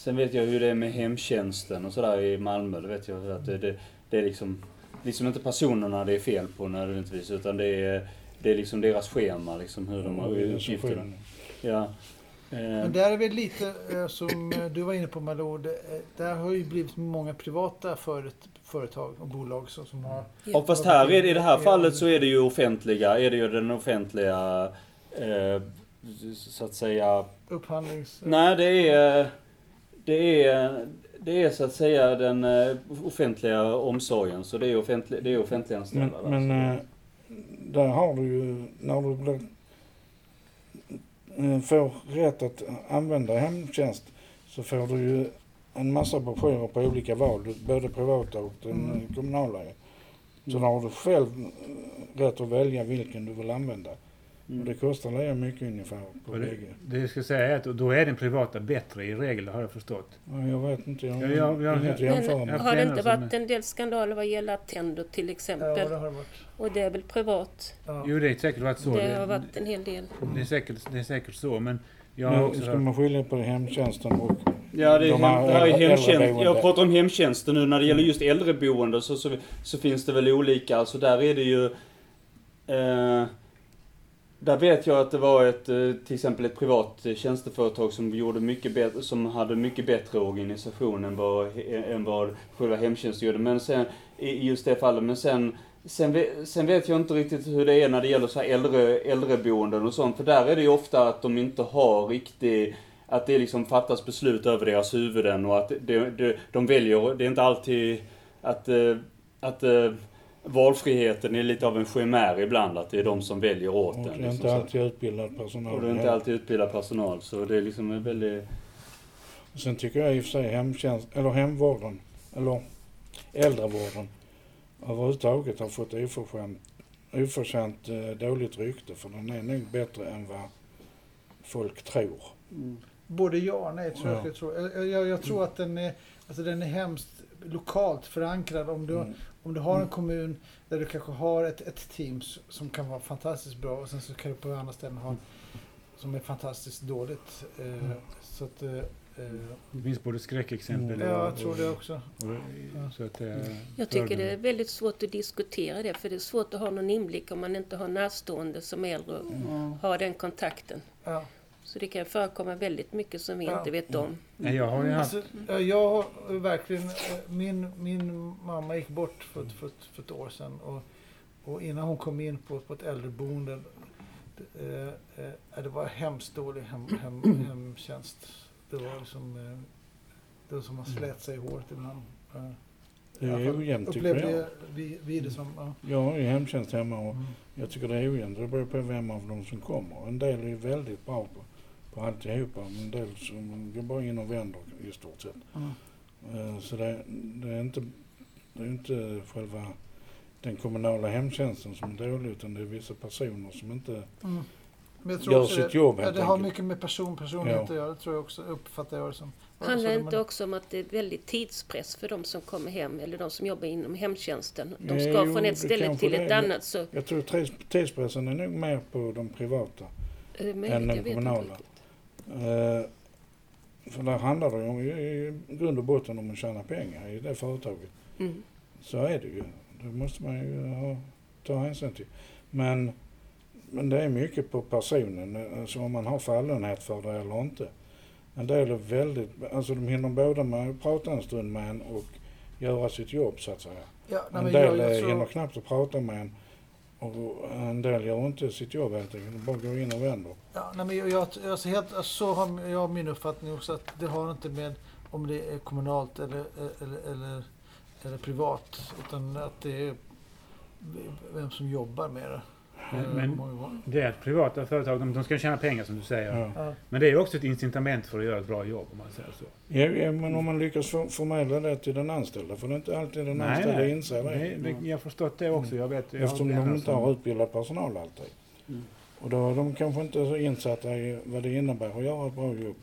[SPEAKER 4] sen vet jag hur det är med hemtjänsten och sådär i Malmö. Det vet jag att det, det, det är liksom, liksom inte personerna det är fel på nödvändigtvis utan det är, det är liksom deras schema liksom hur de har uppgifterna. Ja. Eh,
[SPEAKER 3] Men där är väl lite eh, som eh, du var inne på Malou, det, där har ju blivit många privata föret, företag och bolag som, som har...
[SPEAKER 4] Och fast här, i det här fallet så är det ju offentliga, är det ju den offentliga, eh, så att säga,
[SPEAKER 3] Upphandlings...
[SPEAKER 4] nej det är, det är, det är så att säga den eh, offentliga omsorgen, så det är, offentlig, det är offentliganställda.
[SPEAKER 5] Men, men eh, där har du ju, när du blir, eh, får rätt att använda hemtjänst så får du ju en massa broschyrer på olika val, både privata och den
[SPEAKER 3] Mm.
[SPEAKER 5] kommunala. Så där har du själv rätt att välja vilken du vill använda. Och det
[SPEAKER 4] Mm.
[SPEAKER 5] kostar lika mycket ungefär på
[SPEAKER 2] Och det,
[SPEAKER 5] bägge.
[SPEAKER 2] det jag ska säga är att då är den privata bättre i regel, har jag förstått.
[SPEAKER 5] Ja, jag vet inte, jag,
[SPEAKER 2] Ja, jag- jag-
[SPEAKER 5] jag,
[SPEAKER 6] Men
[SPEAKER 5] med.
[SPEAKER 6] har det inte varit en del skandaler vad gäller tänder till
[SPEAKER 3] Ja,
[SPEAKER 6] exempel?
[SPEAKER 3] det har det varit.
[SPEAKER 6] Och det är väl privat?
[SPEAKER 3] Ja.
[SPEAKER 2] Jo, det är säkert varit så.
[SPEAKER 6] Det har varit en hel del.
[SPEAKER 2] det, är säkert, det är säkert så, men jag har
[SPEAKER 5] Nu
[SPEAKER 2] också
[SPEAKER 5] ska man skilja på hemtjänsten och
[SPEAKER 4] Ja, det är,
[SPEAKER 5] De
[SPEAKER 4] hem, är hemtjänst. Jag pratar om hemtjänsten nu. När det gäller just äldreboende så, så, så finns det väl olika. Alltså där är det ju... Eh, där vet jag att det var ett, eh, till exempel ett privat tjänsteföretag som gjorde mycket bättre, som hade mycket bättre organisation än vad, än vad själva hemtjänsten gjorde. Men sen, i just det fallet, men sen Sen, sen vet jag inte riktigt hur det är när det gäller så här äldre, äldreboenden och sånt. För där är det ju ofta att de inte har riktigt att det liksom fattas beslut över deras huvuden och att de, de, de väljer, det är inte alltid att, eh, att eh, valfriheten är lite av en chimär ibland, att det är de som väljer åt
[SPEAKER 5] och
[SPEAKER 4] den.
[SPEAKER 5] det är
[SPEAKER 4] Liksom,
[SPEAKER 5] inte alltid utbildad personal.
[SPEAKER 4] och det är inte alltid utbildad personal, så det är liksom en väldigt...
[SPEAKER 5] Sen tycker jag i och för sig hemtjänst, eller hemvården, eller äldrevården överhuvudtaget har fått oförtjänt, oförtjänt eh, dåligt rykte för den är nog bättre än vad folk tror.
[SPEAKER 4] Mm.
[SPEAKER 3] Både ja och nej tror jag.
[SPEAKER 5] Ja.
[SPEAKER 3] Jag, tror. Jag, jag, jag tror att den är, alltså den är hemskt lokalt förankrad. Om du,
[SPEAKER 5] Mm.
[SPEAKER 3] Om du har en kommun där du kanske har ett, ett team som kan vara fantastiskt bra och sen så kan du på andra ställen ha som är fantastiskt dåligt. Eh, så att, eh, eh,
[SPEAKER 2] Det finns både skräckexempel
[SPEAKER 3] ja,
[SPEAKER 2] och...
[SPEAKER 3] jag tror det också.
[SPEAKER 2] och, så att är
[SPEAKER 6] Jag tycker det är väldigt svårt att diskutera det, för det är svårt att ha någon inblick om man inte har närstående som äldre och har den kontakten.
[SPEAKER 3] Ja.
[SPEAKER 6] Så det kan förekomma väldigt mycket som vi
[SPEAKER 3] Ja.
[SPEAKER 6] inte vet om.
[SPEAKER 2] Nej, jag har ju haft...
[SPEAKER 3] Alltså, jag har verkligen, eh, min, min mamma gick bort för, ett- för, för ett år sedan. Och, och innan hon kom in på, på ett äldreboende, eh, eh, det var hemskt dålig hem, hem, hemtjänst. Det var liksom, eh, de som har slätt sig i håret ibland. Eh,
[SPEAKER 5] Det är ojämnt tycker
[SPEAKER 3] Upplevde
[SPEAKER 5] jag.
[SPEAKER 3] vi, vi det som... Ja.
[SPEAKER 5] Jag har ju hemtjänst hemma och
[SPEAKER 3] Mm.
[SPEAKER 5] jag tycker det är ojämnt. Det beror på vem av dem som kommer. En del är ju väldigt bra på, på alltihopa. En del som går bara in och vänder i stort sett.
[SPEAKER 3] Mm.
[SPEAKER 5] Så det, det, är inte, det är inte själva den kommunala hemtjänsten som är dålig utan det är vissa personer som inte
[SPEAKER 3] Mm. Men jag tror
[SPEAKER 5] gör
[SPEAKER 3] också
[SPEAKER 5] sitt
[SPEAKER 3] det,
[SPEAKER 5] jobb
[SPEAKER 3] ja,
[SPEAKER 5] helt
[SPEAKER 3] det har
[SPEAKER 5] enkelt.
[SPEAKER 3] mycket med person, personlighet
[SPEAKER 5] Ja.
[SPEAKER 3] att göra. Det tror jag också, uppfattar jag det som.
[SPEAKER 6] Handlar det inte också om att det är väldigt tidspress för de som kommer hem eller de som jobbar inom hemtjänsten? De
[SPEAKER 5] Jo,
[SPEAKER 6] ska från
[SPEAKER 5] det
[SPEAKER 6] ett ställe till
[SPEAKER 5] det
[SPEAKER 6] ett
[SPEAKER 5] är.
[SPEAKER 6] annat så...
[SPEAKER 5] Jag tror tids- tidspressen är nog mer på de privata.
[SPEAKER 6] Det
[SPEAKER 5] Än den kommunala. Eh, för där handlar det ju om, i, grund och botten om att tjäna pengar i det företaget.
[SPEAKER 6] Mm.
[SPEAKER 5] Så är det ju. Det måste man ju ha, ta hänsyn till. Men, men det är mycket på personen, alltså om man har fallenhet för det eller inte. En del är väldigt, alltså de hinner både med att prata en stund med en och göra sitt jobb så att säga.
[SPEAKER 3] Ja,
[SPEAKER 5] En del
[SPEAKER 3] jag, jag
[SPEAKER 5] eh, hinner
[SPEAKER 3] tror,
[SPEAKER 5] knappt att prata med en och en del gör inte sitt jobb helt enkelt, de bara går in och vänder.
[SPEAKER 3] ja, nej, men jag, jag, alltså helt, alltså, så har jag min uppfattning också att det har inte med om det är kommunalt eller, eller, eller, eller privat. Utan att det är vem som jobbar med det.
[SPEAKER 2] Men-
[SPEAKER 3] Eh.
[SPEAKER 2] Det är att privata företag, de, de ska tjäna pengar som du säger.
[SPEAKER 5] Ja.
[SPEAKER 2] Men det är också ett incitament för att göra ett bra jobb om man säger så.
[SPEAKER 5] Ja, ja, men om man lyckas för, förmedla det till den anställda, för det är inte alltid den anställda inser det.
[SPEAKER 2] det. Jag har förstått det också. Jag vet, jag
[SPEAKER 5] Eftersom de inte har utbildat personal alltid.
[SPEAKER 1] Mm.
[SPEAKER 5] Och då är de kanske inte så insatta i vad det innebär att göra ett bra jobb.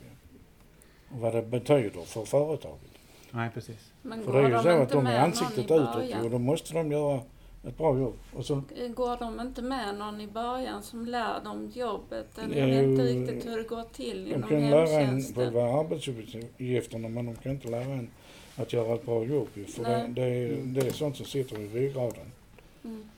[SPEAKER 5] Och vad det betyder för företaget.
[SPEAKER 2] Nej, precis.
[SPEAKER 7] Men
[SPEAKER 5] För det är ju så
[SPEAKER 7] de
[SPEAKER 5] att de är ansiktet utåt och då måste de göra ett bra jobb. Och så,
[SPEAKER 7] Går de inte med någon i början som lär dem jobbet? Eller
[SPEAKER 5] Ja,
[SPEAKER 7] jag vet inte riktigt hur det går till
[SPEAKER 5] de
[SPEAKER 7] inom
[SPEAKER 5] kan lära en
[SPEAKER 7] hemtjänsten.
[SPEAKER 5] själva arbetsuppgifterna men de kan inte lära en att göra ett bra jobb. För det, det, är, det är sånt som sitter i ryggraden.
[SPEAKER 7] Mm.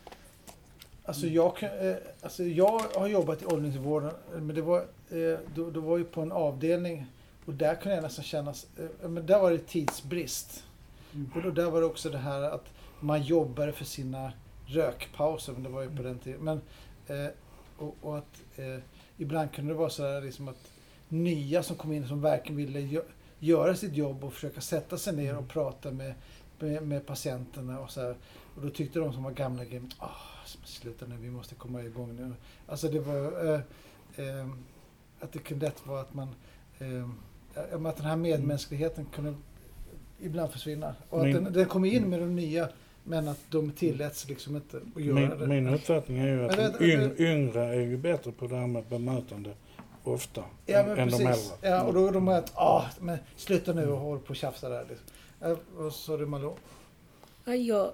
[SPEAKER 3] Alltså jag, kan, eh, alltså jag har jobbat i åldringsvården, men det var, eh, då, då var ju på en avdelning och där kunde jag nästan känna, eh, men där var det tidsbrist.
[SPEAKER 2] Mm.
[SPEAKER 3] Och då, där var det också det här att man jobbade för sina rökpauser, men det var ju på den tiden. Men, eh, och, och att eh, ibland kunde det vara så här liksom att nya som kom in som verkligen ville gö göra sitt jobb och försöka sätta sig ner och prata med, med, med patienterna och så här. Och då tyckte de som var gamla, ah, sluta nu, vi måste komma igång nu. Alltså det var, eh, eh, att det kunde lätt vara att man, eh, att den här medmänskligheten kunde ibland försvinna. Och att den, den kom in med de nya, men att de tilläts liksom inte att göra det.
[SPEAKER 5] Min, min uppfattning är ju att
[SPEAKER 3] Men
[SPEAKER 5] de yng, yngre är ju bättre på det här med bemötande ofta
[SPEAKER 3] Ja,
[SPEAKER 5] än,
[SPEAKER 3] men
[SPEAKER 5] än de äldre.
[SPEAKER 3] Ja, och då är de att, ah, men sluta nu och håll på och tjafsa där. Liksom. Vad sa du Malou?
[SPEAKER 6] Ja, jag,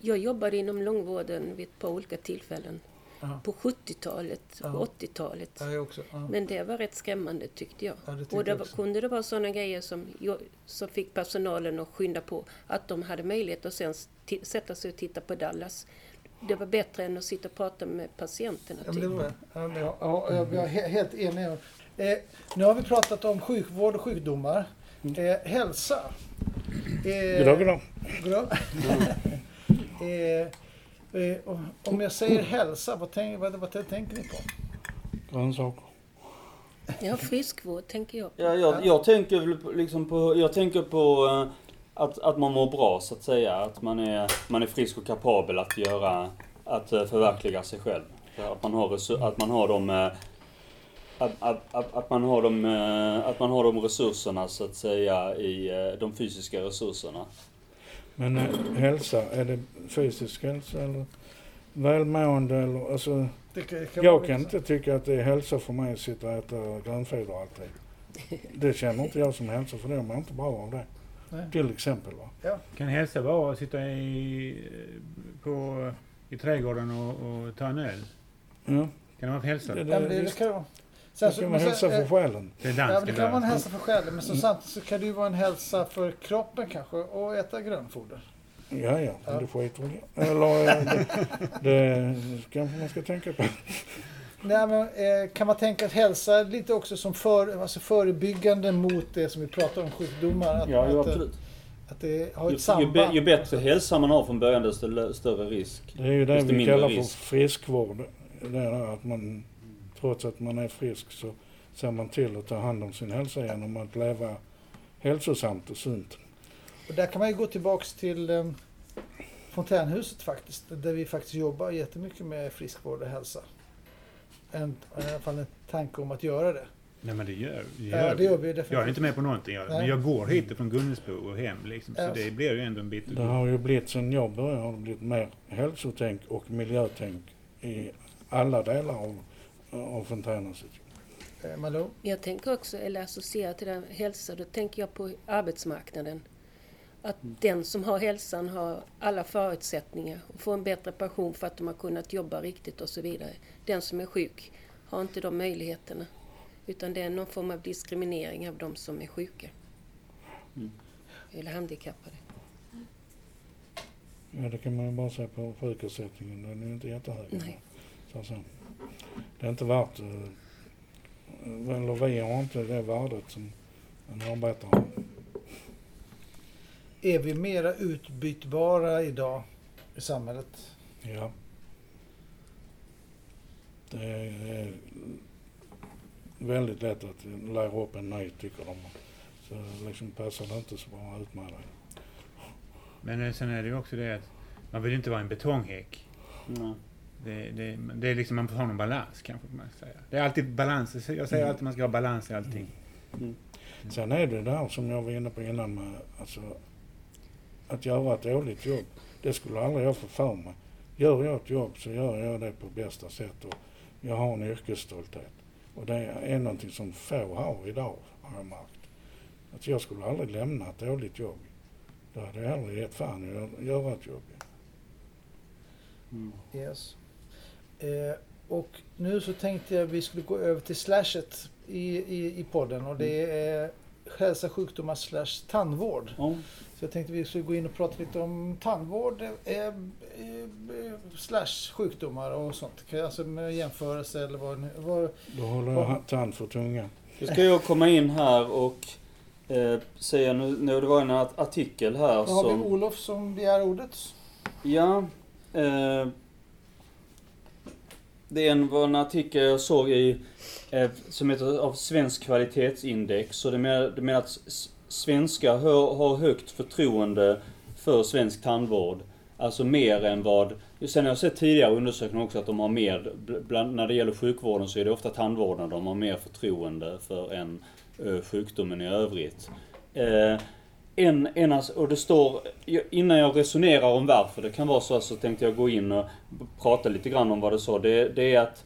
[SPEAKER 6] jag jobbade inom långvården vid ett par olika tillfällen.
[SPEAKER 3] Ja.
[SPEAKER 6] På 70-talet
[SPEAKER 3] Ja.
[SPEAKER 6] och 80-talet.
[SPEAKER 3] Ja, jag också. Ja.
[SPEAKER 6] Men det var rätt skrämmande tyckte jag.
[SPEAKER 3] Ja, det
[SPEAKER 6] och det var, kunde det vara sådana grejer som, som fick personalen att skynda på. Att de hade möjlighet att sen sätta sig och titta på Dallas. Det var bättre än att sitta och prata med patienterna.
[SPEAKER 3] Ja, men
[SPEAKER 6] typ.
[SPEAKER 3] det var, ja, ja, jag, jag är he- helt enig. Eh, nu har vi pratat om sjukvård och sjukdomar. Eh, hälsa. Eh,
[SPEAKER 5] Goddag, goddag.
[SPEAKER 3] goddag. eh, eh, om jag säger hälsa, vad, tänk, vad, vad tänker ni på?
[SPEAKER 5] Grönsaker.
[SPEAKER 6] Ja, friskvård tänker jag.
[SPEAKER 4] Ja, jag, jag tänker på- liksom på, jag tänker på eh, att, att man mår bra så att säga. Att man är, man är frisk och kapabel att göra, att eh, förverkliga sig själv. Att man har, att man har de, eh, att, att, att, att, man har de, eh, att man har de resurserna så att säga i eh, de fysiska resurserna.
[SPEAKER 5] Men eh, hälsa, är det fysisk hälsa eller välmående eller alltså
[SPEAKER 3] Det kan,
[SPEAKER 5] Jag kan inte tycka att det är hälsa för mig att sitta och äta grönfoder alltid. Det känner inte jag som hälsa för det mår inte bra av det.
[SPEAKER 3] Nej.
[SPEAKER 5] Till exempel va.
[SPEAKER 2] Kan hälsa vara att sitta i, på, i trädgården och, och ta en öl?
[SPEAKER 5] Ja.
[SPEAKER 2] Kan det vara för hälsa?
[SPEAKER 5] Det,
[SPEAKER 3] Ja,
[SPEAKER 5] det,
[SPEAKER 3] det, det kan Sen,
[SPEAKER 5] kan
[SPEAKER 3] så, men sen,
[SPEAKER 5] hälsa för
[SPEAKER 3] eh,
[SPEAKER 5] själen.
[SPEAKER 2] Det är
[SPEAKER 3] Ja, det kan vara en hälsa för själen, men så samtidigt så kan det ju vara en hälsa för kroppen kanske och äta grönfoder.
[SPEAKER 5] Ja, ja,
[SPEAKER 3] Ja.
[SPEAKER 5] skiter väl jag Eller eh, det, det kanske man ska tänka på.
[SPEAKER 3] Nej, men, eh, kan man tänka att hälsa lite också som för, alltså förebyggande mot det som vi pratar om, sjukdomar? Att,
[SPEAKER 4] Ja, jo,
[SPEAKER 3] att,
[SPEAKER 4] absolut.
[SPEAKER 3] att det har
[SPEAKER 4] Ju,
[SPEAKER 3] ett samband.
[SPEAKER 4] ju, ju bättre hälsa man har från början desto större risk.
[SPEAKER 5] Det är ju det vi kallar
[SPEAKER 4] risk.
[SPEAKER 5] för friskvård. Det är att man, trots att man är frisk så ser man till att ta hand om sin hälsa genom att leva hälsosamt och sunt.
[SPEAKER 3] Och där kan man ju gå tillbaks till eh, Fontänhuset faktiskt. Där vi faktiskt jobbar jättemycket med friskvård och hälsa. En, I alla fall en tanke om att göra det.
[SPEAKER 2] Nej men det gör, det
[SPEAKER 3] Ja,
[SPEAKER 2] gör
[SPEAKER 3] det gör vi
[SPEAKER 2] Jag är
[SPEAKER 3] definitivt.
[SPEAKER 2] inte med på någonting. Jag,
[SPEAKER 3] Nej.
[SPEAKER 2] men jag går hit från Gunnelsbo och hem liksom. Så
[SPEAKER 3] Ja.
[SPEAKER 2] det blir ju ändå en bit.
[SPEAKER 5] Det har ju blivit, sen jag började, har det blivit mer hälsotänk och miljötänk i alla delar av, av Fontänhuset.
[SPEAKER 3] Eh, Malou?
[SPEAKER 6] Jag tänker också, eller associerar till den hälsa, då tänker jag på arbetsmarknaden. Att den som har hälsan har alla förutsättningar och får en bättre pension för att de har kunnat jobba riktigt och så vidare. Den som är sjuk har inte de möjligheterna. Utan det är någon form av diskriminering av de som är sjuka.
[SPEAKER 4] Mm.
[SPEAKER 6] Eller handikappade.
[SPEAKER 5] Ja, det kan man ju bara säga på sjukersättningen. Den är ju inte jättehög.
[SPEAKER 6] Nej.
[SPEAKER 5] Så, så. Det är inte värt, eh, eller vi har inte det värdet som en arbetare har.
[SPEAKER 3] Är vi mera utbytbara idag i samhället?
[SPEAKER 5] Ja. Det är väldigt lätt att lära upp en ny tycker de. Så liksom passar det inte så bra ut med det.
[SPEAKER 2] Men eh, sen är det ju också det att man vill inte vara en betonghäck.
[SPEAKER 4] Nej.
[SPEAKER 2] Det, det, det är liksom, man får ha någon balans kanske man säga. Det är alltid balans. Jag säger
[SPEAKER 5] Mm.
[SPEAKER 2] alltid man ska ha balans i allting.
[SPEAKER 5] Sen är det där som jag var inne på innan med alltså, att göra ett dåligt jobb. Det skulle aldrig jag få för mig. Gör jag ett jobb så gör jag det på bästa sätt och jag har en yrkesstolthet. Och det är någonting som få har idag, har jag märkt. Att jag skulle aldrig lämna ett dåligt jobb. Då hade jag hellre gett fan i att göra ett jobb.
[SPEAKER 4] Mm.
[SPEAKER 3] Yes. Eh, och nu så tänkte jag vi skulle gå över till slashet i, i, i podden och det är hälsa, sjukdomar slash tandvård.
[SPEAKER 4] Ja.
[SPEAKER 3] Så jag tänkte vi skulle gå in och prata lite om tandvård eh, eh, slash sjukdomar och sånt. Alltså med jämförelse eller vad, ni- vad
[SPEAKER 5] Då håller jag ha- tand för tungan.
[SPEAKER 4] Då ska jag komma in här och eh, säga nu, nu det var en art- artikel här
[SPEAKER 3] Då har vi
[SPEAKER 4] som...
[SPEAKER 3] Olof som begär ordet.
[SPEAKER 4] Ja. Eh, det är en, var en artikel jag såg i, eh, som heter av Svensk kvalitetsindex. Och det menar, det menar att svenskar har, har högt förtroende för svensk tandvård. Alltså mer än vad... Sen har jag sett tidigare undersökningar också att de har mer, bland, när det gäller sjukvården så är det ofta tandvården de har mer förtroende för än eh, sjukdomen i övrigt. Eh, en, en, och det står, innan jag resonerar om varför det kan vara så, så tänkte jag gå in och prata lite grann om vad det står. Det, det är att,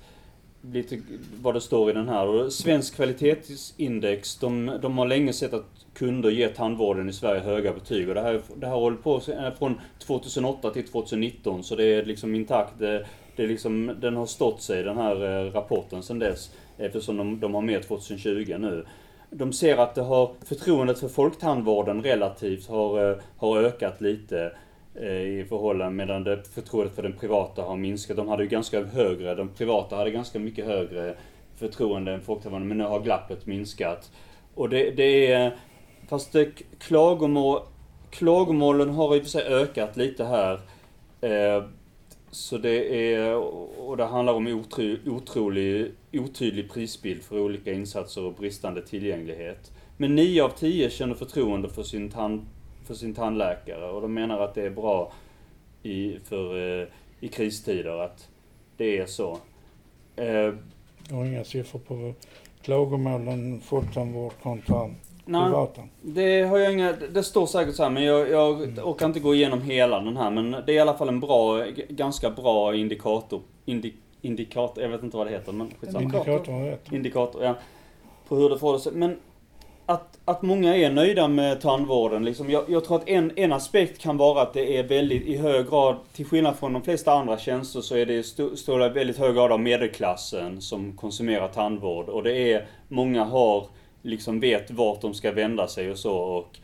[SPEAKER 4] lite vad det står i den här. Och Svensk kvalitetsindex, de, de har länge sett att kunder ger tandvården i Sverige höga betyg. Och det här, det här håller på eh, från 2008 till 2019, så det är liksom intakt. Det, det är liksom, den har stått sig, den här eh, rapporten, sedan dess. Eftersom de, de har med 2020 nu. De ser att det har, förtroendet för folktandvården relativt har, eh, har ökat lite eh, i förhållande medan det förtroendet för den privata har minskat. De hade ju ganska högre, de privata hade ganska mycket högre förtroende än folktandvården, men nu har glappet minskat. Och det, det är, fast det, klagomål, klagomålen har i och för sig ökat lite här. Eh, så det är, och det handlar om otro, otrolig, otydlig prisbild för olika insatser och bristande tillgänglighet. Men 9 av 10 känner förtroende för sin, tand, för sin tandläkare och de menar att det är bra i, för, eh, i kristider att det är så. Eh,
[SPEAKER 5] Jag har inga siffror på klagomålen folktandvård kontra
[SPEAKER 4] nej,
[SPEAKER 5] privata.
[SPEAKER 4] det har jag inga, det står säkert så här men jag, jag orkar inte gå igenom hela den här men det är i alla fall en bra, ganska bra indikator, indi, indikator, jag vet inte vad det heter men skitsamma.
[SPEAKER 3] Indikator.
[SPEAKER 5] Indikator har rätt.
[SPEAKER 4] indikator, ja. På hur det förhåller sig. Men att, att många är nöjda med tandvården, liksom, jag, jag tror att en, en aspekt kan vara att det är väldigt i hög grad, till skillnad från de flesta andra tjänster, så är det står det väldigt hög grad av medelklassen som konsumerar tandvård. Och det är, många har, liksom vet vart de ska vända sig och så. Och,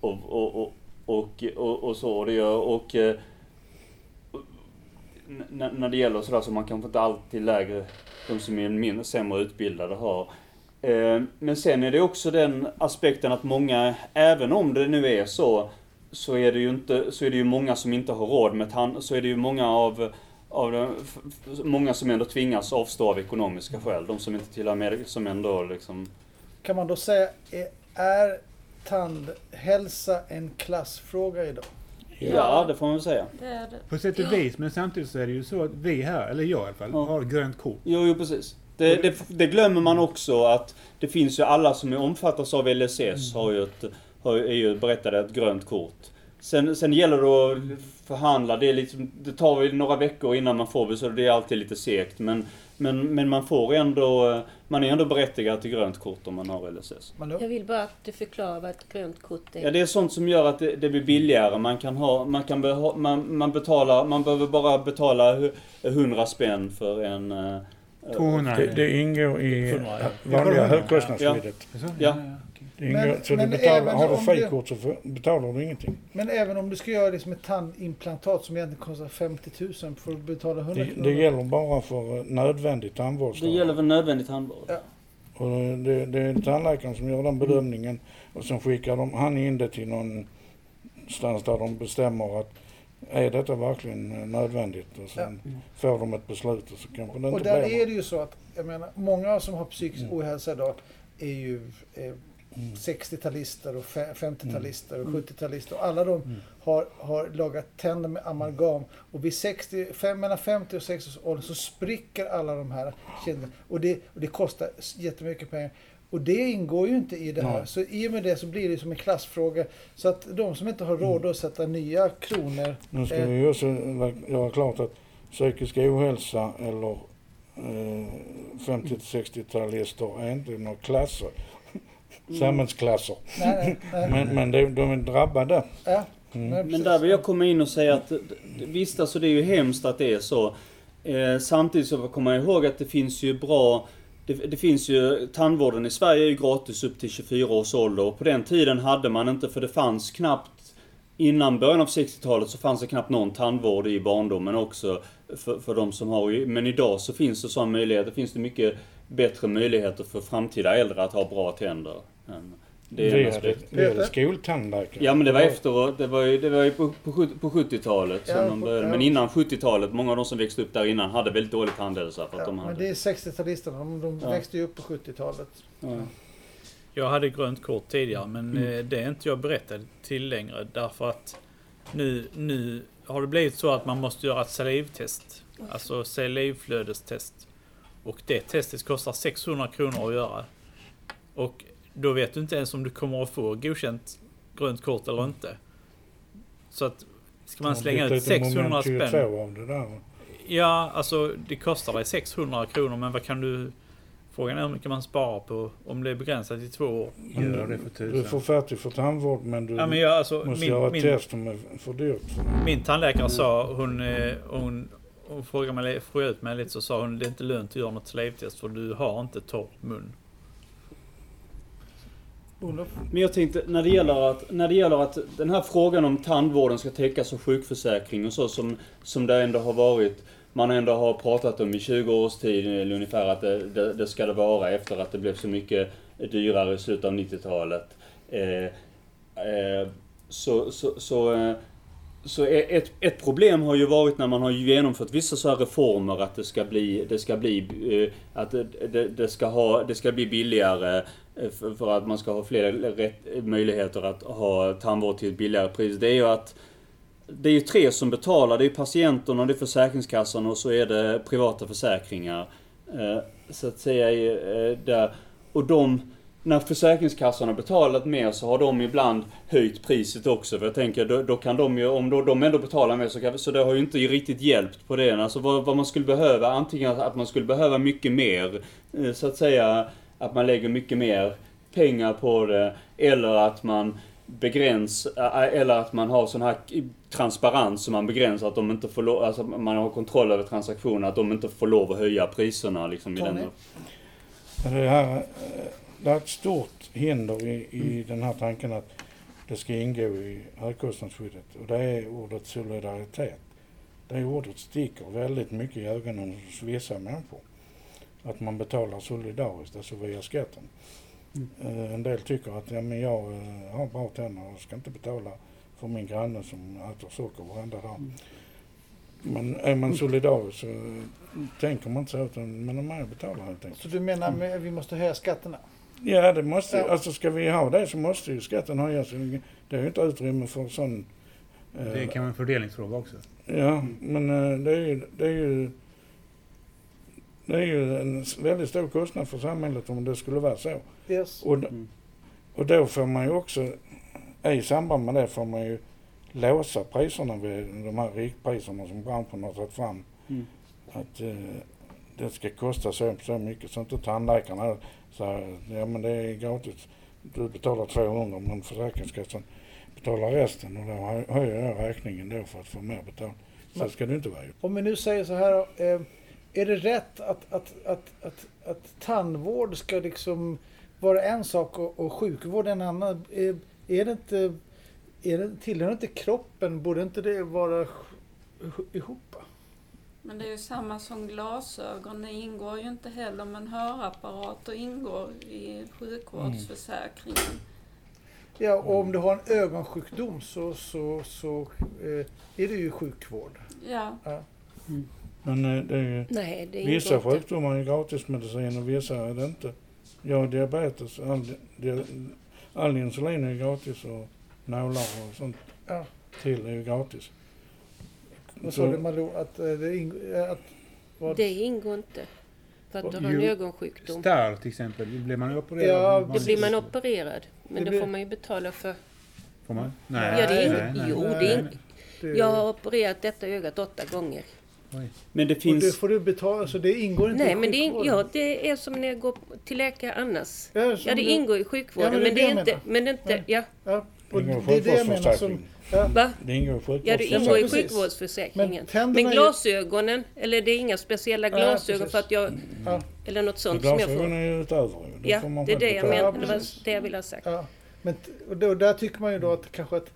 [SPEAKER 4] och, och, och, och, och, och så. Och det gör, och, eh, n- när- det gäller sådär så man kanske inte alltid lägre, de som är mindre, sämre utbildade har. Eh, men sen är det också den aspekten att många, även om det nu är så, så är det ju inte, så är det ju många som inte har råd med tand, så är det ju många av, av de, många som ändå tvingas avstå av ekonomiska skäl. De som inte tillhör med, som ändå liksom,
[SPEAKER 3] Kan man då säga, är, är tandhälsa en klassfråga idag?
[SPEAKER 4] Ja, det får man väl säga.
[SPEAKER 7] Det är det.
[SPEAKER 2] På sätt och vis, men samtidigt så är det ju så att vi här, eller jag i alla fall,
[SPEAKER 4] Ja.
[SPEAKER 2] har grönt kort.
[SPEAKER 4] Jo, jo precis. Det, det, det glömmer man också att det finns ju alla som är omfattas av LSS har ju ett, har, är ju berättade ett grönt kort. Sen, sen gäller det att förhandla. Det, är liksom, det tar väl några veckor innan man får det, så det är alltid lite segt. Men, men, men man får ändå, man är ändå berättigad till grönt kort om man har LSS.
[SPEAKER 6] Jag vill bara att du förklarar vad ett grönt kort är.
[SPEAKER 4] Ja, det är sånt som gör att det, det blir billigare. Man kan ha, man kan beha, man, man betalar, man behöver bara betala hu- 100 spänn för en... eh,
[SPEAKER 2] 200.
[SPEAKER 5] Det, det ingår i
[SPEAKER 1] ja.
[SPEAKER 5] vanliga högkostnadsskyddet.
[SPEAKER 2] Så?
[SPEAKER 4] Ja.
[SPEAKER 2] okej.
[SPEAKER 5] Det ingår,
[SPEAKER 3] Men-
[SPEAKER 5] så
[SPEAKER 3] men
[SPEAKER 5] du betalar,
[SPEAKER 3] även
[SPEAKER 5] har du frikort så betalar du ingenting.
[SPEAKER 3] Men även om du ska göra liksom ett tandimplantat som egentligen kostar 50 000 får du betala 100
[SPEAKER 5] Det,
[SPEAKER 3] kronor.
[SPEAKER 5] det gäller bara för eh, nödvändig tandvård.
[SPEAKER 4] Det gäller väl nödvändig tandvård?
[SPEAKER 3] Ja.
[SPEAKER 5] Och det, det är tandläkaren som gör den bedömningen och sen skickar de, han in det till någon stans där de bestämmer att är detta verkligen eh, nödvändigt? Och sen får de ett beslut och så kanske det
[SPEAKER 3] Och
[SPEAKER 5] inte
[SPEAKER 3] där
[SPEAKER 5] blir
[SPEAKER 3] är det ju så att, jag menar, många som har psykisk
[SPEAKER 5] Mm.
[SPEAKER 3] ohälsa idag är ju eh,
[SPEAKER 5] Mm.
[SPEAKER 3] 60-talister och fe- 50-talister och
[SPEAKER 4] Mm.
[SPEAKER 3] 70-talister. Och alla de
[SPEAKER 5] Mm.
[SPEAKER 3] har, har lagat tänder med amalgam. Och vid 60, fem, mellan 50 och 60 års ålder så spricker alla de här kinderna. Och det, och det kostar jättemycket pengar. Och det ingår ju inte i det här.
[SPEAKER 5] Nej.
[SPEAKER 3] Så i och med det så blir det som en klassfråga. Så att de som inte har råd
[SPEAKER 5] Mm.
[SPEAKER 3] att sätta nya kronor.
[SPEAKER 5] Nu ska
[SPEAKER 3] Eh.
[SPEAKER 5] vi ju också göra klart att psykisk ohälsa eller eh, 50-60-talister är inte några klasser. Samhällsklasser.
[SPEAKER 3] Nej, nej, nej.
[SPEAKER 5] Men, men de, de är drabbade.
[SPEAKER 3] ja,
[SPEAKER 5] Mm.
[SPEAKER 4] Men där vill jag komma in och säga att visst, alltså det är ju hemskt att det är så. Eh, samtidigt så får man komma ihåg att det finns ju bra det, det finns ju, tandvården i Sverige är ju gratis upp till 24 års ålder och på den tiden hade man inte, för det fanns knappt Innan början av 60-talet så fanns det knappt någon tandvård i barndomen också för, för de som har, men idag så finns det sådana möjligheter, finns det mycket bättre möjligheter för framtida äldre att ha bra tänder. än- Det är
[SPEAKER 5] Vi hade,
[SPEAKER 4] aspekt.
[SPEAKER 5] vi hade skoltandläkare.
[SPEAKER 4] Ja men det var efter, det var ju, det var ju på, på, sjut- på 70-talet som
[SPEAKER 3] Ja,
[SPEAKER 4] de
[SPEAKER 3] på-
[SPEAKER 4] började.
[SPEAKER 3] ja.
[SPEAKER 4] Men innan 70-talet, många av de som växte upp där innan hade väldigt dålig tandhälsa för att
[SPEAKER 3] Ja,
[SPEAKER 4] de
[SPEAKER 3] men
[SPEAKER 4] hade...
[SPEAKER 3] det är 60-talisterna, de, de
[SPEAKER 4] Ja.
[SPEAKER 3] växte ju upp på 70-talet.
[SPEAKER 4] ja.
[SPEAKER 1] Jag hade grönt kort tidigare men
[SPEAKER 4] Mm.
[SPEAKER 1] eh, det är inte jag berättad till längre därför att nu, nu har det blivit så att man måste göra ett salivtest. Alltså salivflödestest. Och det testet kostar 600 kronor att göra. Och då vet du inte ens om du kommer att få godkänt grönt kort eller inte. Så att ska man slänga ut
[SPEAKER 5] lite
[SPEAKER 1] 600
[SPEAKER 5] moment 22
[SPEAKER 1] spänn.
[SPEAKER 5] av det där.
[SPEAKER 1] Ja, alltså det kostar dig 600 kronor men vad kan du... Frågan är hur mycket man sparar på om det är begränsat i två år.
[SPEAKER 2] Gör det för
[SPEAKER 5] Du får färdig för tandvård men du
[SPEAKER 1] Ja, men jag, alltså,
[SPEAKER 5] måste göra
[SPEAKER 1] min,
[SPEAKER 5] ett
[SPEAKER 1] min,
[SPEAKER 5] test som är för dyrt.
[SPEAKER 1] min tandläkare sa, hon, eh, hon, hon frågade mig, frågade ut mig lite så sa hon det är inte lönt att göra något slavtest för du har inte torr mun.
[SPEAKER 4] Men jag tänkte, när det, gäller att, när det gäller att den här frågan om tandvården ska täckas av sjukförsäkring och så som, som det ändå har varit. Man ändå har pratat om i 20 års tid eller ungefär att det, det, det ska det vara efter att det blev så mycket dyrare i slutet av 90-talet. Eh, eh, så, så, så, eh, så e- ett, ett problem har ju varit när man har genomfört vissa så här reformer att det ska bli, det ska bli, eh, att det, det, ska ha, det ska bli billigare eh, för, att man ska ha fler rätt, möjligheter att ha tandvård till ett billigare pris. Det är ju att det är ju tre som betalar. Det är patienterna, det är Försäkringskassan och så är det privata försäkringar. Eh, så att säga där. Och de, när Försäkringskassan har betalat mer så har de ibland höjt priset också. För jag tänker, då, då kan de ju, om då, de ändå betalar mer så, kan, så det har ju inte riktigt hjälpt på det. Alltså vad, vad man skulle behöva, antingen att man skulle behöva mycket mer, eh, så att säga, att man lägger mycket mer pengar på det. Eller att man begränsar, eller att man har sån här transparens som man begränsar att de inte får lov, alltså man har kontroll över transaktioner, att de inte får lov att höja priserna liksom i
[SPEAKER 3] Tony?
[SPEAKER 4] den.
[SPEAKER 5] Det, här, eh, det är ett stort hinder i, i den här tanken att det ska ingå i högkostnadsskyddet och det är ordet solidaritet. Det ordet sticker väldigt mycket i ögonen hos vissa människor. Att man betalar solidariskt, alltså via skatten. Mm. En del tycker att ja, men jag eh, har bra tänder och ska inte betala för min granne som äter socker varenda dag. Men är man solidarisk så tänker man inte så utan man är med och betalar helt enkelt.
[SPEAKER 3] Så du menar att vi måste höja skatterna?
[SPEAKER 5] Ja, det måste
[SPEAKER 3] Ja.
[SPEAKER 5] Alltså ska vi ha det så måste ju skatten höjas. Det är ju inte utrymme för sån... eh,
[SPEAKER 2] Det kan vara en fördelningsfråga också.
[SPEAKER 5] Ja, men eh, det är ju... Det är ju det är ju en väldigt stor kostnad för samhället om det skulle vara så.
[SPEAKER 3] Yes.
[SPEAKER 5] Och,
[SPEAKER 4] Mm.
[SPEAKER 5] och då får man ju också, i samband med det får man ju låsa priserna vid de här riktpriserna som branschen har tagit fram.
[SPEAKER 4] Mm.
[SPEAKER 5] Att eh, det ska kosta så, så mycket så inte tandläkarna säger ja men det är gratis. Du betalar 200 men Försäkringskassan betalar resten och då hö- höjer jag räkningen då för att få mer betalt. Så ska det inte vara.
[SPEAKER 3] Om vi nu säger så här, eh, är det rätt att, att, att, att, att tandvård ska liksom vara en sak och, och sjukvård en annan? Är, är det inte, är det, tillhör inte kroppen, borde inte det vara ih- ihop?
[SPEAKER 7] Men det är ju samma som glasögon. Det ingår ju inte heller, men hörapparat och ingår i sjukvårdsförsäkringen.
[SPEAKER 3] Ja, och om du har en ögonsjukdom så, så, så eh, är det ju sjukvård.
[SPEAKER 7] Ja,
[SPEAKER 5] Men eh, det är ju,
[SPEAKER 6] Nej, det ingår
[SPEAKER 5] vissa
[SPEAKER 6] inte.
[SPEAKER 5] sjukdomar är gratismedicin och vissa är det inte. Jag har diabetes, all, di, all insulin är gratis och nålar och sånt
[SPEAKER 3] Ja.
[SPEAKER 5] till är ju gratis.
[SPEAKER 3] Vad sa du Malou? Att, eh, det ingår, eh, att vad?
[SPEAKER 6] Det ingår inte. För att du har en ögonsjukdom.
[SPEAKER 2] Starr till exempel, blir man opererad?
[SPEAKER 3] Ja,
[SPEAKER 2] Man-
[SPEAKER 6] Då blir man opererad. Men
[SPEAKER 3] Det
[SPEAKER 6] då
[SPEAKER 3] blir-
[SPEAKER 6] får man ju betala för...
[SPEAKER 2] Får man?
[SPEAKER 6] Ja, det är
[SPEAKER 3] Nej,
[SPEAKER 2] nej,
[SPEAKER 6] Jo,
[SPEAKER 2] nej.
[SPEAKER 6] det är
[SPEAKER 3] det,
[SPEAKER 6] Jag har opererat detta ögat åtta gånger.
[SPEAKER 4] Men det
[SPEAKER 3] och det
[SPEAKER 4] finns...
[SPEAKER 3] får du betala, så det ingår inte
[SPEAKER 6] Nej,
[SPEAKER 3] i
[SPEAKER 6] men det är,
[SPEAKER 3] sjukvården?
[SPEAKER 6] ja, det är som när jag går till läkare annars.
[SPEAKER 3] Ja,
[SPEAKER 6] Ja, det
[SPEAKER 3] du-
[SPEAKER 6] ingår i sjukvården,
[SPEAKER 3] Ja, men
[SPEAKER 6] men,
[SPEAKER 3] det
[SPEAKER 6] det
[SPEAKER 3] är det
[SPEAKER 6] inte... Men det är inte...
[SPEAKER 3] Nej.
[SPEAKER 6] Ja,
[SPEAKER 3] Ja, och
[SPEAKER 5] Det
[SPEAKER 3] det är det jag menar som...
[SPEAKER 5] sjukvårdsförsäkringen.
[SPEAKER 3] Ja,
[SPEAKER 6] va?
[SPEAKER 5] Det ingår i
[SPEAKER 6] Ja, det
[SPEAKER 5] sjukvårdsförsäkringen.
[SPEAKER 6] ingår i sjukvårdsförsäkringen.
[SPEAKER 3] Men
[SPEAKER 6] Men,
[SPEAKER 3] tänderna är-
[SPEAKER 6] glasögonen, eller det är inga speciella
[SPEAKER 3] Ja,
[SPEAKER 6] glasögon
[SPEAKER 3] precis.
[SPEAKER 6] för att jag...
[SPEAKER 3] Ja.
[SPEAKER 6] Eller något sånt som jag får.
[SPEAKER 5] är ju utöver ju. Det
[SPEAKER 6] Ja, det är det jag.
[SPEAKER 3] Ja,
[SPEAKER 6] menar. Det var det jag ville ha sagt.
[SPEAKER 3] Ja, men då, där tycker man ju då att kanske att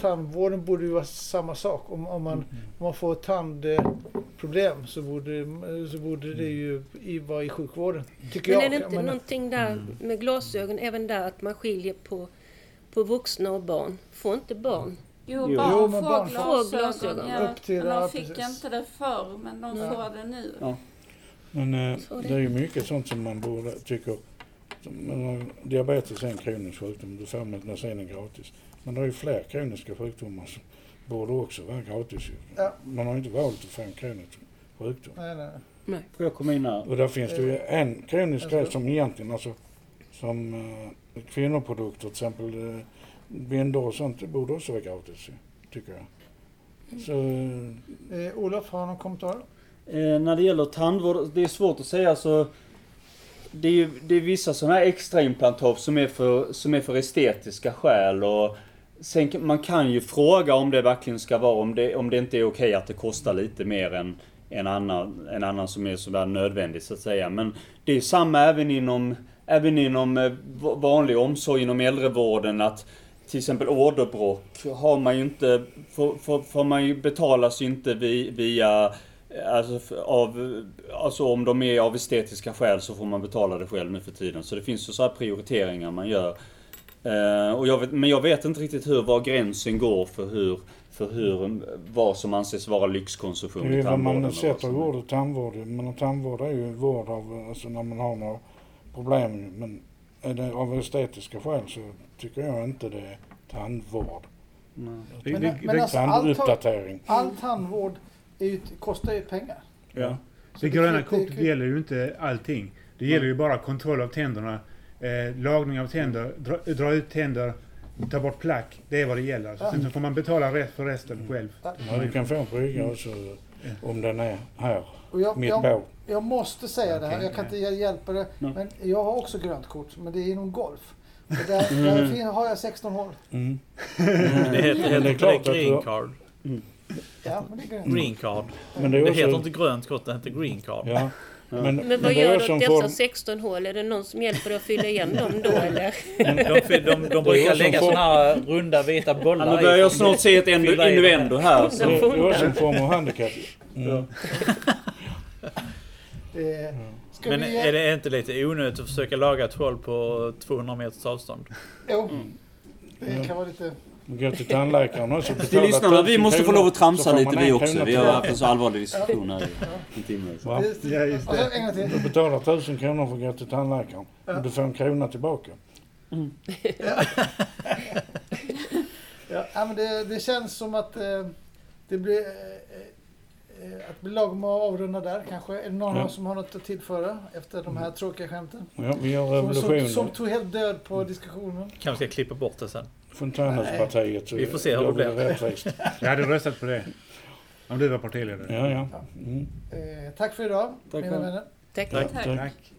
[SPEAKER 3] tandvården borde ju vara samma sak. Om, om, man, om man får tandproblem så borde, så borde det ju i, vara i sjukvården. Tycker
[SPEAKER 6] Men
[SPEAKER 3] jag.
[SPEAKER 6] är det inte
[SPEAKER 3] Men-
[SPEAKER 6] någonting där med glasögon, även där att man skiljer på, på vuxna och barn? Får inte barn?
[SPEAKER 7] Jo,
[SPEAKER 4] Jo.
[SPEAKER 7] barn
[SPEAKER 3] Jo,
[SPEAKER 7] får
[SPEAKER 3] barn
[SPEAKER 7] glasögon. Ja,
[SPEAKER 3] Upp till-
[SPEAKER 7] men de fick
[SPEAKER 3] precis.
[SPEAKER 7] inte det förr, men de
[SPEAKER 3] Ja.
[SPEAKER 7] får det nu.
[SPEAKER 4] Ja.
[SPEAKER 5] Men eh,
[SPEAKER 6] det.
[SPEAKER 5] är ju mycket sånt som man borde, tycker, som, men, diabetes är en kronisk sjukdom, du får medicinen gratis. Men det är ju fler kroniska sjukdomar som borde också vara gratis.
[SPEAKER 3] Ja.
[SPEAKER 5] Man har inte valt att få en kronisk sjukdom.
[SPEAKER 3] Nej, nej, nej.
[SPEAKER 4] Får jag komma in här?
[SPEAKER 5] Och där finns det ju en kronisk grej som egentligen, alltså som eh, kvinnoprodukter till exempel, eh, bindor och sånt, det borde också vara gratis tycker jag. Så, eh,
[SPEAKER 3] Eh, Olof, har du någon kommentar?
[SPEAKER 4] Eh, när det gäller tandvård, det är svårt att säga så... Det är ju det är vissa sådana här extraimplantat som är för, som är för estetiska skäl och sen man kan ju fråga om det verkligen ska vara, om det, om det inte är okej att det kostar lite mer än en annan, en annan som är sådär nödvändig så att säga. Men det är samma även inom, även inom eh, va- vanlig omsorg inom äldrevården att till exempel åderbråck har man ju inte, får, får, får man ju betalas ju inte vi, via Alltså, f- av, alltså om de är av estetiska skäl så får man betala det själv nu för tiden. Så det finns ju så här prioriteringar man gör. Eh, och jag vet, men jag vet inte riktigt hur, var gränsen går för hur, för hur, vad som anses vara lyxkonsumtion
[SPEAKER 5] det är
[SPEAKER 4] i
[SPEAKER 5] vad
[SPEAKER 4] tandvården.
[SPEAKER 5] man
[SPEAKER 4] och vad
[SPEAKER 5] sätter
[SPEAKER 4] som-
[SPEAKER 5] i ordet tandvård. Men tandvård är ju vård av, alltså när man har några problem. Men är det av estetiska skäl så tycker jag inte det är tandvård.
[SPEAKER 4] Nej.
[SPEAKER 2] Det-
[SPEAKER 3] Men-
[SPEAKER 2] det-
[SPEAKER 3] men
[SPEAKER 2] det-
[SPEAKER 3] alltså-
[SPEAKER 5] Tanduppdatering.
[SPEAKER 3] All tandvård är ju, kostar ju pengar.
[SPEAKER 4] Ja.
[SPEAKER 3] Så
[SPEAKER 2] Det gröna kortet gäller ju inte allting. Det gäller ju bara kontroll av tänderna, eh, lagning av tänder, dra, dra ut tänder, ta bort plack. Det är vad det gäller. Sen så får man betala rätt för resten själv.
[SPEAKER 5] Ja, du kan få en brygga också om den är här,
[SPEAKER 3] Och jag,
[SPEAKER 5] mitt
[SPEAKER 3] jag,
[SPEAKER 5] på.
[SPEAKER 3] jag måste säga det här, jag kan inte hjälpa det.
[SPEAKER 4] Nej.
[SPEAKER 3] Men jag har också grönt kort, men det är inom golf. Och där, där fin- har jag 16 hål.
[SPEAKER 5] Mm.
[SPEAKER 1] Det heter,
[SPEAKER 5] det är
[SPEAKER 1] heter
[SPEAKER 5] klart
[SPEAKER 1] det green card.
[SPEAKER 3] Ja, men det är grönt.
[SPEAKER 1] Green card.
[SPEAKER 5] Men det
[SPEAKER 1] Det heter
[SPEAKER 5] också...
[SPEAKER 1] inte grönt kort, det heter green card.
[SPEAKER 5] Ja. Men,
[SPEAKER 6] Men vad
[SPEAKER 5] det är
[SPEAKER 6] gör du åt dessa
[SPEAKER 5] form...
[SPEAKER 6] 16 hål? Är det någon som hjälper dig att fylla igen dem då eller?
[SPEAKER 1] De, de, de, de brukar lägga
[SPEAKER 5] form-
[SPEAKER 1] såna här runda vita bollar
[SPEAKER 4] Ja, nu börjar jag snart se ett innuendo här.
[SPEAKER 5] Det
[SPEAKER 4] Så.
[SPEAKER 5] det är också en form av handikapp. Mm.
[SPEAKER 3] Ska
[SPEAKER 1] Men är det inte lite onödigt att försöka laga ett hål på 200 meters avstånd?
[SPEAKER 3] Jo, det kan vara lite
[SPEAKER 5] Gå till tandläkaren också. Betala
[SPEAKER 4] lyssnarna, vi
[SPEAKER 5] 1000
[SPEAKER 4] måste få lov att tramsa lite vi också. Vi har haft en så allvarlig diskussion här i en timme.
[SPEAKER 5] Va?
[SPEAKER 2] Ja, just det.
[SPEAKER 5] Du betalar 1000 kronor för att gå till tandläkaren.
[SPEAKER 3] Ja.
[SPEAKER 5] Och du får en krona tillbaka.
[SPEAKER 3] Ja, ja, men det, det känns som att eh, det blir, eh, eh, att blir lagom att avrunda där kanske. Är det någon
[SPEAKER 5] Ja.
[SPEAKER 3] som har något att tillföra efter de här tråkiga skämten?
[SPEAKER 5] Ja, vi gör
[SPEAKER 3] Som, som,
[SPEAKER 5] revolution.
[SPEAKER 3] som tog helt död på diskussionen.
[SPEAKER 1] Kanske ska klippa bort det sen.
[SPEAKER 5] Fontänhuspartiet.
[SPEAKER 1] Vi får se hur det blir.
[SPEAKER 2] Jag hade röstat på det. Om du var partiledare.
[SPEAKER 5] Ja, ja. Mm.
[SPEAKER 3] Eh, tack för idag,
[SPEAKER 4] Tack
[SPEAKER 3] mina vänner.
[SPEAKER 1] Tack.
[SPEAKER 7] Tack.
[SPEAKER 2] Tack.